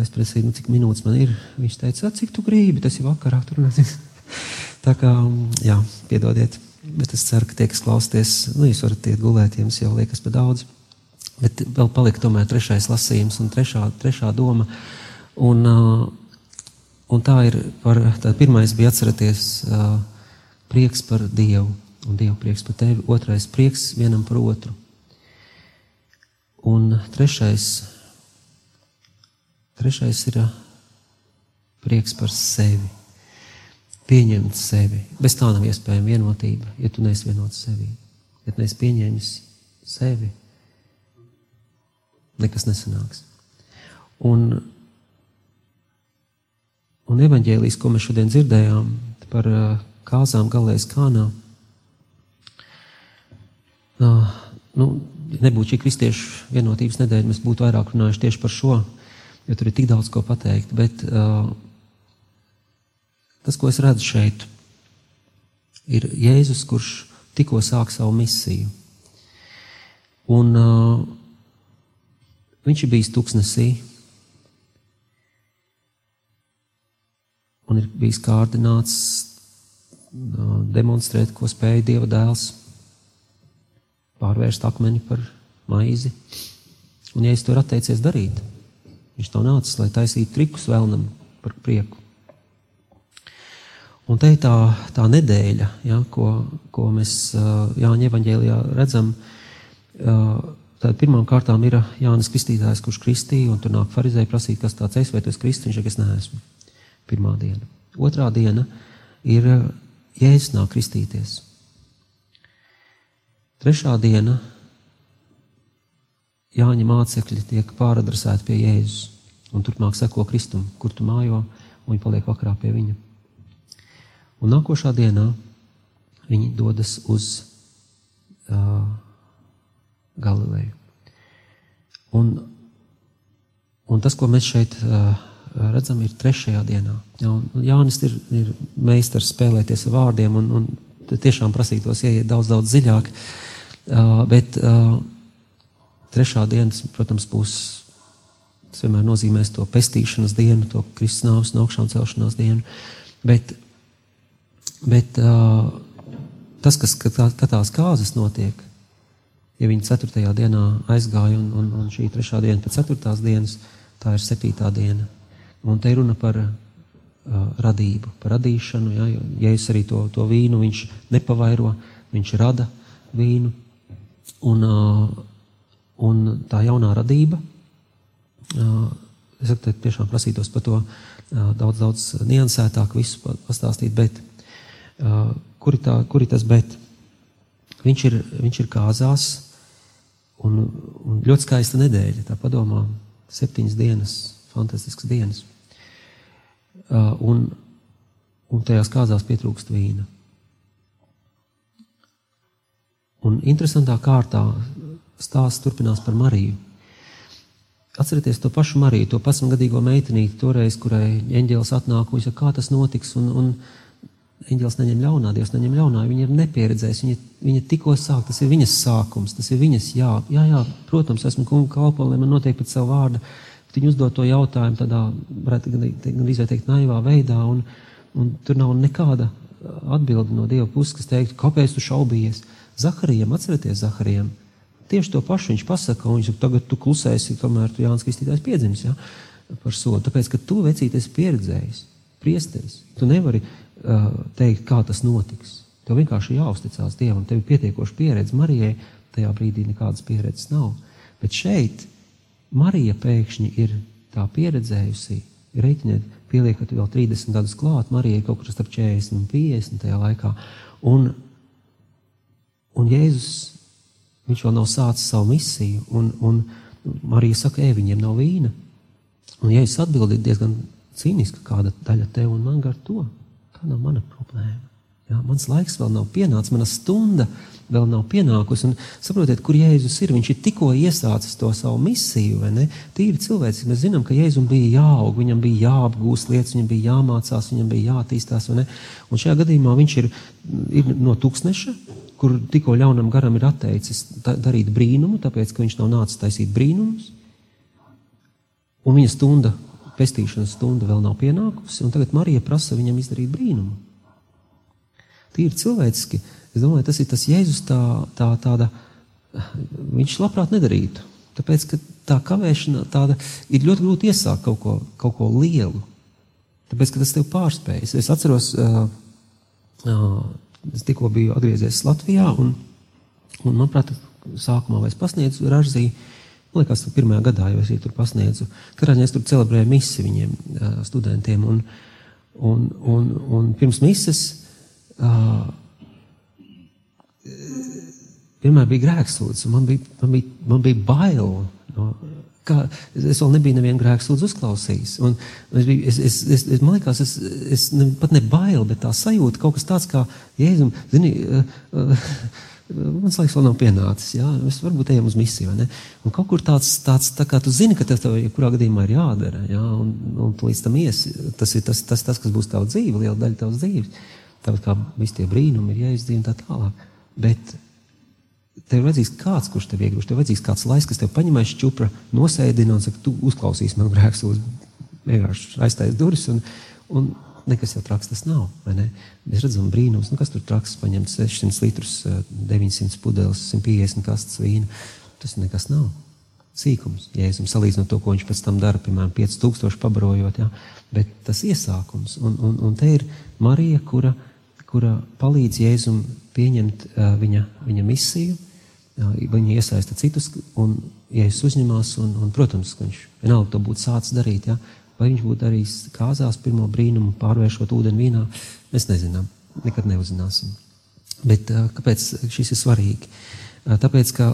es prasīju, nu, cik minūtes man ir. Viņš teica, cik tu gribi, tas ir vakarā. Tur, Tā kā, jā, piedodiet. Bet es ceru, ka tie, kas klausties, nu, jūs varat iet gulēt, jums jau liekas par daudz. Bet vēl palika tomēr trešais lasījums un trešā, trešā doma. Un, uh, Un tā ir, par, tā pirmais bija atcerēties uh, prieks par Dievu un Dievu prieks par tevi, otrais prieks vienam par otru. Un trešais, trešais ir uh, prieks par sevi. Pieņemt sevi. Bez tā nav iespējama vienotība, ja tu neesi vienots sevi. Ja tu neesi pieņēmis sevi, nekas nesanāks. Un Un evaņģēlijas, ko mēs šodien dzirdējām par uh, kāzām galēs kānā, nu, nebūtu šī kristiešu vienotības nedēļa, mēs būtu vairāk runājuši tieši par šo, jo tur ir tik daudz ko pateikt. Bet tas, ko es redzu šeit, ir Jēzus, kurš tikko sāk savu misiju. Un uh, viņš ir bijis tuksnesī, un ir bijis kārdināts demonstrēt, ko spēja Dieva dēls pārvērst akmeni par maizi. Un, ja es to ir atteicies darīt, viņš to nācis, lai taisītu trikus vēlnam par prieku. Un te ir tā, tā nedēļa, ja, ko, ko mēs Jāņa evaņģēlijā redzam. Tad pirmām kārtām ir Jānis Kristītājs, kurš kristīja, un tur nāk farizēji prasīt, kas tāds es vai esi kristīns, saka, es neesmu. Pirmā diena. Otrā diena ir Jēzus nāk kristīties. Trešā diena Jāņa mācekļi tiek pāradresēti pie Jēzus, un turpmāk seko Kristum, kur tu mājo, un viņi paliek vakarā pie viņa. Un nākošā dienā viņi dodas uz uh, Galileju. Un, un tas, ko mēs šeit uh, redzam, ir trešajā dienā. Jā, Jānis ir, ir meistars spēlēties ar vārdiem un, un tiešām prasītos ieiet daudz, daudz dziļāk. Uh, bet uh, trešā diena, protams, būs. Tas vienmēr nozīmēs to pestīšanas dienu, to kristānās un augšām celšanās dienu. Bet Bet uh, tas, kas kad, kad tās kāzas notiek, ja viņi ceturtajā dienā aizgāja un, un, un šī trešā diena pēc ceturtās dienas, tā ir septītā diena. Un te ir runa par uh, radību, par radīšanu. Ja, ja es arī to, to vīnu, viņš nepavairo, viņš rada vīnu. Un, uh, un tā jaunā radība, uh, es saku, tiešām prasītos par to uh, daudz, daudz niansētāk visu pastāstīt, bet uh, kur, tā, kur ir tas bet? Viņš ir, viņš ir kāzās, un, un ļoti skaista nedēļa, tā padomā, septiņas dienas, fantastiskas dienas. Uh, un, un tajās kāzās pietrūkst vīna. Un interesantā kārtā stāsts turpinās par Mariju. Atcerieties to pašu Mariju, to pasmgadīgo meitenīti, toreiz, kurai eņģēlis atnāk un saka, kā tas notiks, un, un eņģēlis neņem ļaunā, Dievs neņem ļaunā, viņa ir nepieredzējis, viņa, viņa tikko sāk, tas ir viņas sākums, tas ir viņas jā, jā, jā protams, esmu kunga kalpa, lai man notiek pēc savu vārdu, viņa uzdod to jautājumu tādā, varētu gan teikt, naivā veidā, un, un tur nav nekāda atbildi no Dieva puses, kas teiktu, kāpēc tu šaubies? Zaharijam, atcerieties Zaharijam, tieši to pašu viņš pasaka, un viņš saka, tagad tu klusēsi, kamēr tu Jānis Kristītājs piedzimis, ja, par sodu. Tāpēc, ka tu vecīties pieredzējis, priesteris, tu nevari uh, teikt, kā tas notiks. Tev vienkārši jāuzticās Dievam, tev ir pietiekoši pieredze. Marijai tajā brīdī nekādas pieredzes nav. Bet šeit Marija pēkšņi ir tā pieredzējusi, reiķiniet, pieliekat vēl 30 gadus klāt, Marijai kaut kur starp 40 un 50 tajā laikā. Un Un Jēzus, viņš vēl nav sācis savu misiju, un, un Marija saka, ej, viņiem nav vīna. Un Jēzus atbild diezgan cīniski, kāda daļa tev un man gar to. Tā nav mana problēma. Jā, mans laiks vēl nav pienācis, mana stunda vēl nav pienākusi. Un saprotiet, kur Jēzus ir. Viņš ir tikko iesācis to savu misiju? Tīri cilvēks, mēs zinām, ka Jēzum bija jāaug, viņam bija jāapgūst lietas, viņam bija jāmācās, viņam bija ne? Un šajā gadījumā viņš ir, ir no tūkstneša, kur tikko ļaunam garam ir atteicis darīt brīnumu, tāpēc, ka viņš nav nācis taisīt brīnumus, un viņa stunda, pestīšanas stunda vēl nav pienākusi, tagad Marija prasa viņam izdarīt brīnumu. Tīri cilvēciski, es domāju, tas ir tas Jēzus tā, tā tāda, viņš labprāt nedarītu, tāpēc, ka tā kavēšana tāda ir ļoti grūti iesākt kaut ko, kaut ko lielu, tāpēc, ka tas tev pārspējas. Es atceros, uh, uh, es tikko biju atgriezies Latvijā, un, un manuprāt, sākumā es pasniedzu Ražzī. Man liekas, pirmajā gadā jau es tur pasniedzu. Katrā ziņā es tur celebrēju misi viņiem, studentiem. Un, un, un, un pirms mises uh, vienmēr bija grēksūdzes, un man bija, man bija, man bija bail no, Kā, es vēl nebiju nevienu grēku sūdzu uzklausījis. Un es biju, es, es, es, es, man liekas, es, es ne, pat ne bail, bet tā sajūta kaut kas tāds kā, Jēzum, zini, uh, uh, mans laiks vēl nav pienācis, jā, mēs varbūt ejam uz misiju? Un kaut kur tāds, tāds tā kā tu zini, ka tev tev jebkurā gadījumā ir jādara, jā, un, un tu līdz tam ies, tas ir tas, tas, tas, kas būs tava dzīve, liela daļa tavas dzīves. Tāpat kā visi tie brīnumi ir jāizdzīvo tā tālāk. Bet tev ir vajadzīgs kāds, kurš tev iegūst. Tev ir vajadzīgs kāds laiks, kas tev paņemais čupra, nosēdina un saka, tu uzklausīsi man grēks vienkārši aiztais durvis. Un, un nekas jau traks tas nav. Mēs redzam brīnums, nu, kas tur traks, paņemt 600 litrus, 900 pudeles, 150 kastes vīnu. Tas nekas nav. Sīkums, jēzus, salīdzinot to, ko viņš pēc tam dara, piemēram, 5000 pabarojot, ja? bet tas iesākums. Un, un, un te ir Marija, kura, kura palīdz Jēzum pieņemt uh, viņa, viņa misiju, Viņi iesaista citus, un, es uzņemās, un, un protams, ka viņš vienalga to būtu sācis darīt, ja? vai viņš būtu darījis kāzās pirmo brīnumu, pārvēršot ūdeni vīnā, mēs nezinām, nekad neuzzināsim. Bet kāpēc šis ir svarīgi? Tāpēc, ka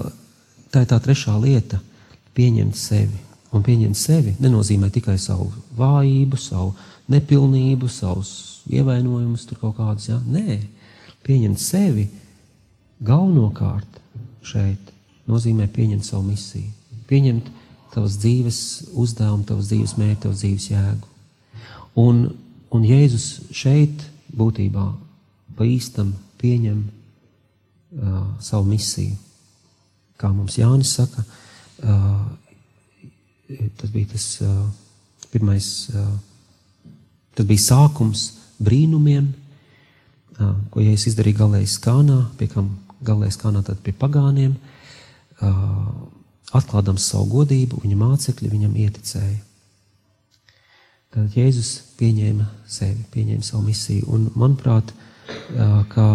tā ir tā trešā lieta - pieņemt sevi. Un pieņemt sevi nenozīmē tikai savu vājību, savu nepilnību, savus ievainojumus, tur kaut kādus. Ja? Nē, pieņemt sevi galvenokārt šeit nozīmē pieņemt savu misiju, pieņemt tavas dzīves uzdevumu, tavas dzīves mērķi, tavas dzīves jēgu. Un, un Jēzus šeit būtībā pa īstam pieņem uh, savu misiju. Kā mums Jānis saka, uh, tas bija tas uh, pirmais, uh, tas bija sākums brīnumiem, ko Jēzus izdarīja galējas kānā, pie kam galējas kānā tad pie pagāniem, atklādams savu godību, viņa mācekļi viņam ieticēja. Tad Jēzus pieņēma sevi, pieņēma savu misiju. Un, manuprāt, kā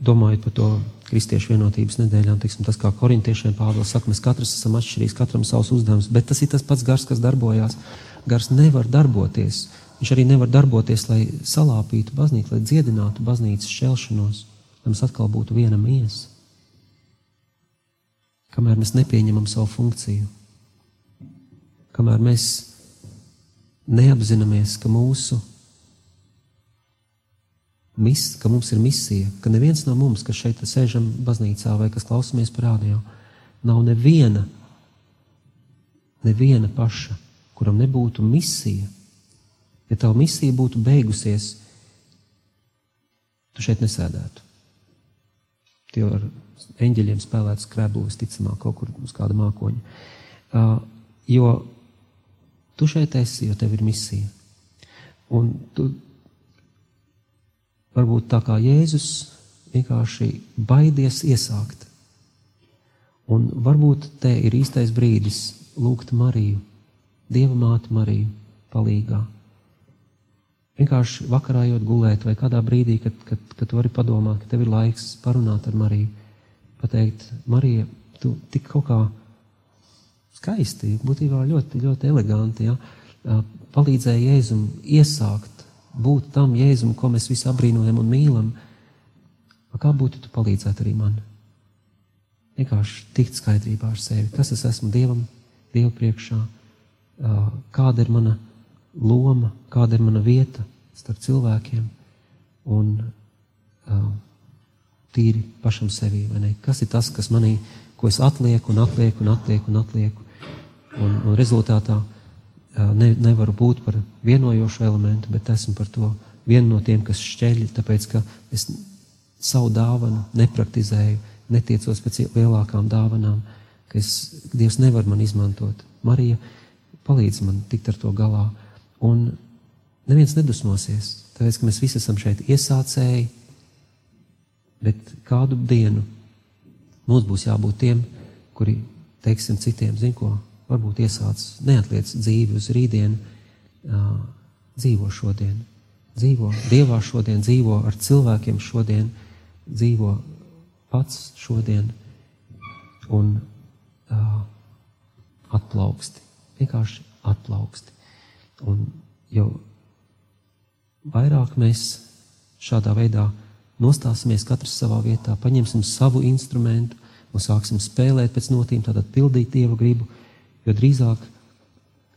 domājot par to kristiešu vienotības nedēļām, tiksim, tas kā korintiešiem Pāvils saka, mēs katrs esam atšķirīgs, katram savs uzdevums, bet tas ir tas pats gars, kas darbojās. Gars nevar darboties. Viņš arī nevar darboties, lai salāpītu baznīcu, lai dziedinātu baznīcas šķelšanos, lai mums atkal būtu viena miesa. Kamēr mēs nepieņemam savu funkciju, kamēr mēs neapzināmies, ka mūsu mis, ka mums ir misija, ka neviens no mums, kas šeit sēžam baznīcā vai kas klausamies par rādio, nav neviena, neviena paša, kuram nebūtu misija. Ja tava misija būtu beigusies, tu šeit nesēdētu. Tie ar eņģeļiem spēlētu skrebu, visticamāk, kaut kur uz kāda mākoņa. Uh, jo tu šeit esi, jo tev ir misija. Un tu varbūt tā kā Jēzus vienkārši baidies iesākt. Un varbūt te ir īstais brīdis lūgt Mariju, Dieva māti Mariju, palīgā. Vienkārši vakarā jūt gulēt, vai kādā brīdī, kad, kad, kad tu vari padomāt, ka tev ir laiks parunāt ar Mariju, pateikt, Marija, tu tik kaut kā skaisti, būtībā ļoti, ļoti eleganti, ja, palīdzēja Jēzum iesākt būt tam Jēzum, ko mēs visi apbrīnojam un mīlam, kā būtu tu palīdzēt arī man? Vienkārši tikt skaidrībā ar sevi, kas es esmu Dievam, Dievu priekšā, kāda ir mana loma, kāda ir mana vieta starp cilvēkiem un tīri pašam ne? Kas ir tas, kas manī, ko es atlieku un atlieku un atlieku un atlieku un, un rezultātā ne, nevaru būt par vienojošu elementu, bet esmu par to vienu no tiem, kas šķeļ, tāpēc ka es savu dāvanu nepraktizēju, netiecos pēc lielākām dāvanām, ka es, Dievs nevar man izmantot. Marija palīdz man tikt ar to galā. Un neviens nedusmosies, tāpēc ka mēs visi esam šeit iesācēji, bet kādu dienu mums būs jābūt tiem, kuri teiksim citiem, zin ko, varbūt iesācis, neatliec dzīvi uz rītdienu, uh, dzīvo šodien. Dzīvo Dievā šodien, dzīvo ar cilvēkiem šodien, dzīvo pats šodien un uh, atplauksti. Vienkārši atplauksti. Un jau vairāk mēs šādā veidā nostāsimies katrs savā vietā, paņemsim savu instrumentu un sāksim spēlēt pēc notīm, tātad pildīt Dieva gribu, Jo drīzāk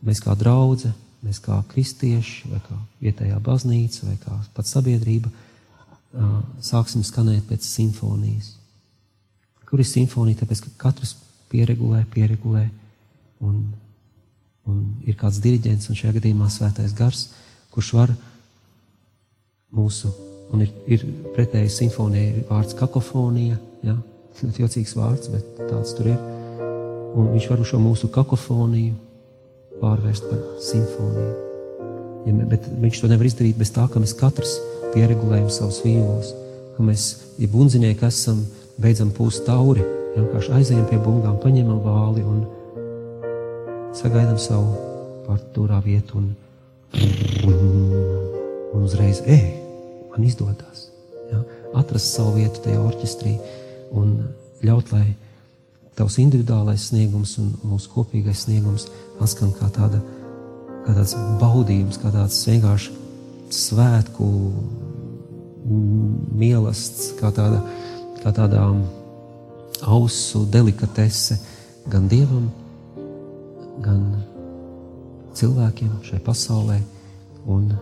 mēs kā draugi, mēs kā kristieši, vai kā vietējā baznīca, vai kā pat sabiedrība, sāksim skanēt pēc simfonijas. Kur ir simfonija? Tāpēc, ka katrs pieregulē, pieregulē, un, un ir kāds diriģents, un šajā gadījumā svētais gars, kurš var mūsu, un ir, ir pretēji simfonija, ir vārds kakofonija, ja? ļoti jocīgs vārds, bet tāds tur ir un viņš var šo mūsu kakofoniju pārvērst par simfoniju. Ja, bet viņš to nevar izdarīt bez tā, ka mēs katrs pieregulējam savus vīlos, ka mēs, ja bunziņnieki esam, beidzam pūst tauri, vienkārši aizējam pie bungām, paņemam vāli un sagaidām savu partitūrā vietu un, un uzreiz, ej, man izdodas. Ja? Atrast savu vietu tajā orķestrī un ļaut, lai tavs individuālais sniegums un mūsu kopīgais sniegums atskan kā, tāda, kā tāds baudījums, kā tāds vienkārši svētku mīlestības, kā tāda, kā tāda ausu delikatese gan dievam, gan cilvēkiem šai pasaulē un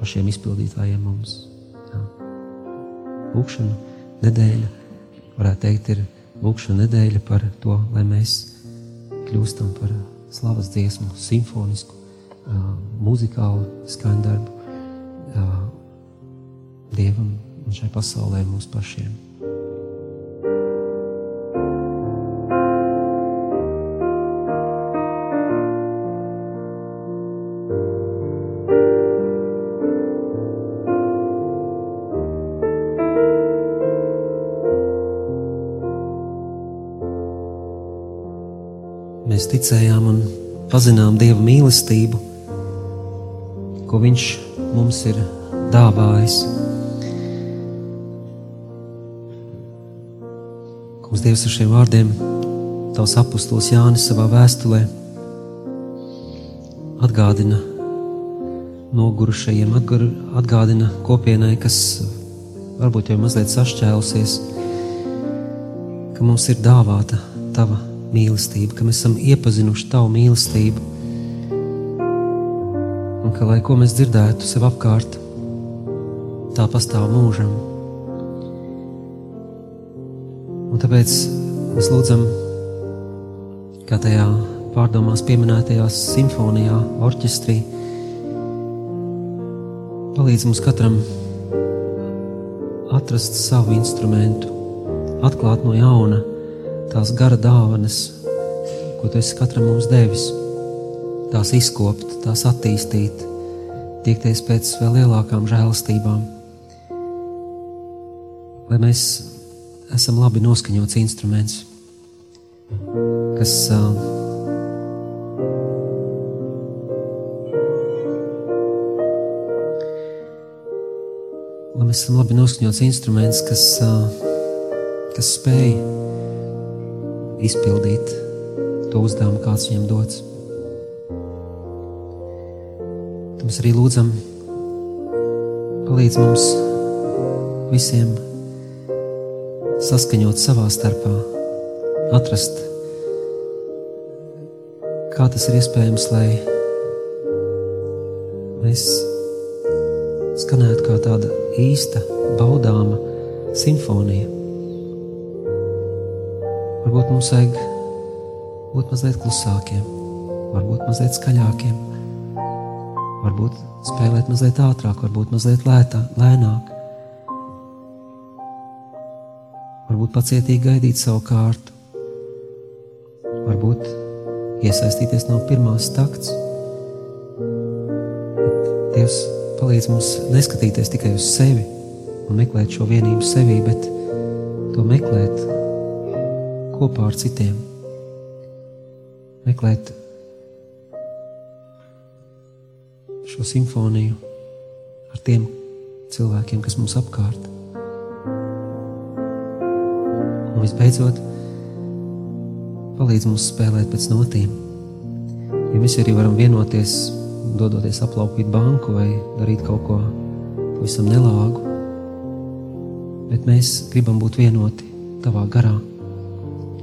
pašiem izpildītājiem mums. Jā. Lūkšana nedēļa, varētu teikt, ir lūkšana nedēļa par to, lai mēs kļūstam par slavas dziesmu, simfonisku, uh, muzikālu skaņdarbu uh, Dievam un šai pasaulē mums pašiem. Ticējām un pazinām Dieva mīlestību, ko Viņš mums ir dāvājis. Kungs, Dievs, ar šiem vārdiem Tavs apustulis Jānis savā vēstulē atgādina nogurušajiem, atgādina kopienai, kas varbūt jau mazliet sašķēlusies, ka mums ir dāvāta Tava mīlestība, ka mēs esam iepazinuši Tavu mīlestību, un ka, lai ko mēs dzirdētu sev apkārt, tā pastāv mūžam. Un tāpēc mēs lūdzam, kā tajā pārdomās pieminētajā simfonijā, orķestrī, palīdz mums katram atrast savu instrumentu, atklāt no jauna tās gara dāvanas, ko tu esi katram mums devis, tās izkopt, tās attīstīt, tiekties pēc vēl lielākām žēlastībām. Lai mēs esam labi noskaņots instruments, kas uh, mēs esam labi noskaņots instruments, kas, kas spēj izpildīt to uzdevumu, kāds viņam dots. Tad mēs arī lūdzam, palīdz mums visiem saskaņot savā starpā, atrast, kā tas ir iespējams, lai mēs skanētu kā tāda īsta, baudāma simfonija. Varbūt mums vajag būt mazliet klusākiem, varbūt mazliet skaļākiem, varbūt spēlēt mazliet ātrāk, varbūt mazliet lētā, lēnāk. varbūt pacietīgi gaidīt savu kārtu, varbūt iesaistīties no pirmās takts. Dievs palīdz mums neskatīties tikai uz sevi un meklēt šo vienību sevī, bet to meklēt kopā ar citiem. Meklēt šo simfoniju ar tiem cilvēkiem, kas mums apkārt. Un visbeidzot, palīdz mums spēlēt pēc notīm. Ja mēs arī varam vienoties, dodoties aplaupīt banku vai darīt kaut ko pavisam nelāgu, bet mēs gribam būt vienoti tavā garā.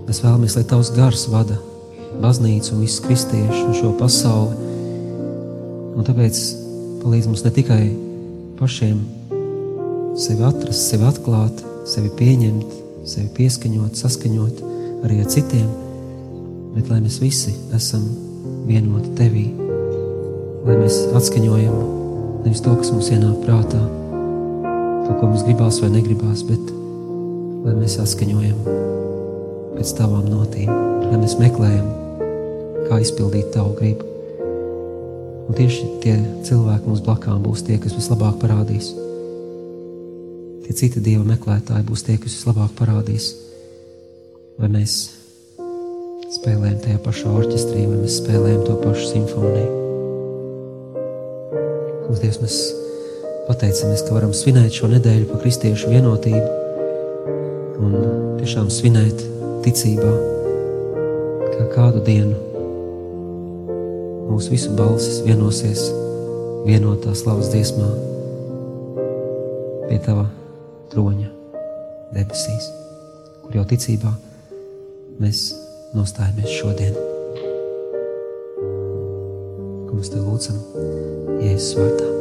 Mēs vēlamies, lai tavs gars vada baznīcu un visus kristiešus un šo pasauli. Un tāpēc palīdz mums ne tikai pašiem sevi atrast, sevi atklāt, sevi pieņemt, sevi pieskaņot, saskaņot arī ar citiem, bet lai mēs visi esam vienoti tevī, lai mēs atskaņojam nevis to, kas mums ienāk prātā, to, ko mums gribās vai negribās, bet lai mēs atskaņojam pēc tavām notīm, lai mēs meklējam, kā izpildīt tavu gribu. Un tieši tie cilvēki mums blakām būs tie, kas vislabāk parādīs tie citi dieva meklētāji būs tie, kas vislabāk parādīs, vai mēs spēlējam tajā pašā orķestrī, vai mēs spēlējam to pašu simfoniju. Kungs, Dievs, mēs pateicamies, ka varam svinēt šo nedēļu par kristiešu vienotību un tiešām svinēt ticībā, ka kādu dienu mūsu visu balsis vienosies vienotā slavas dziesmā pie tava troņa debesīs, kur jau ticībā mēs nostājamies šodien. Mēs te lūdzam Jēzus vārdā.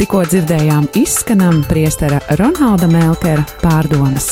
Tikko dzirdējām izskanam priestera Ronalda Melkera pārdomas.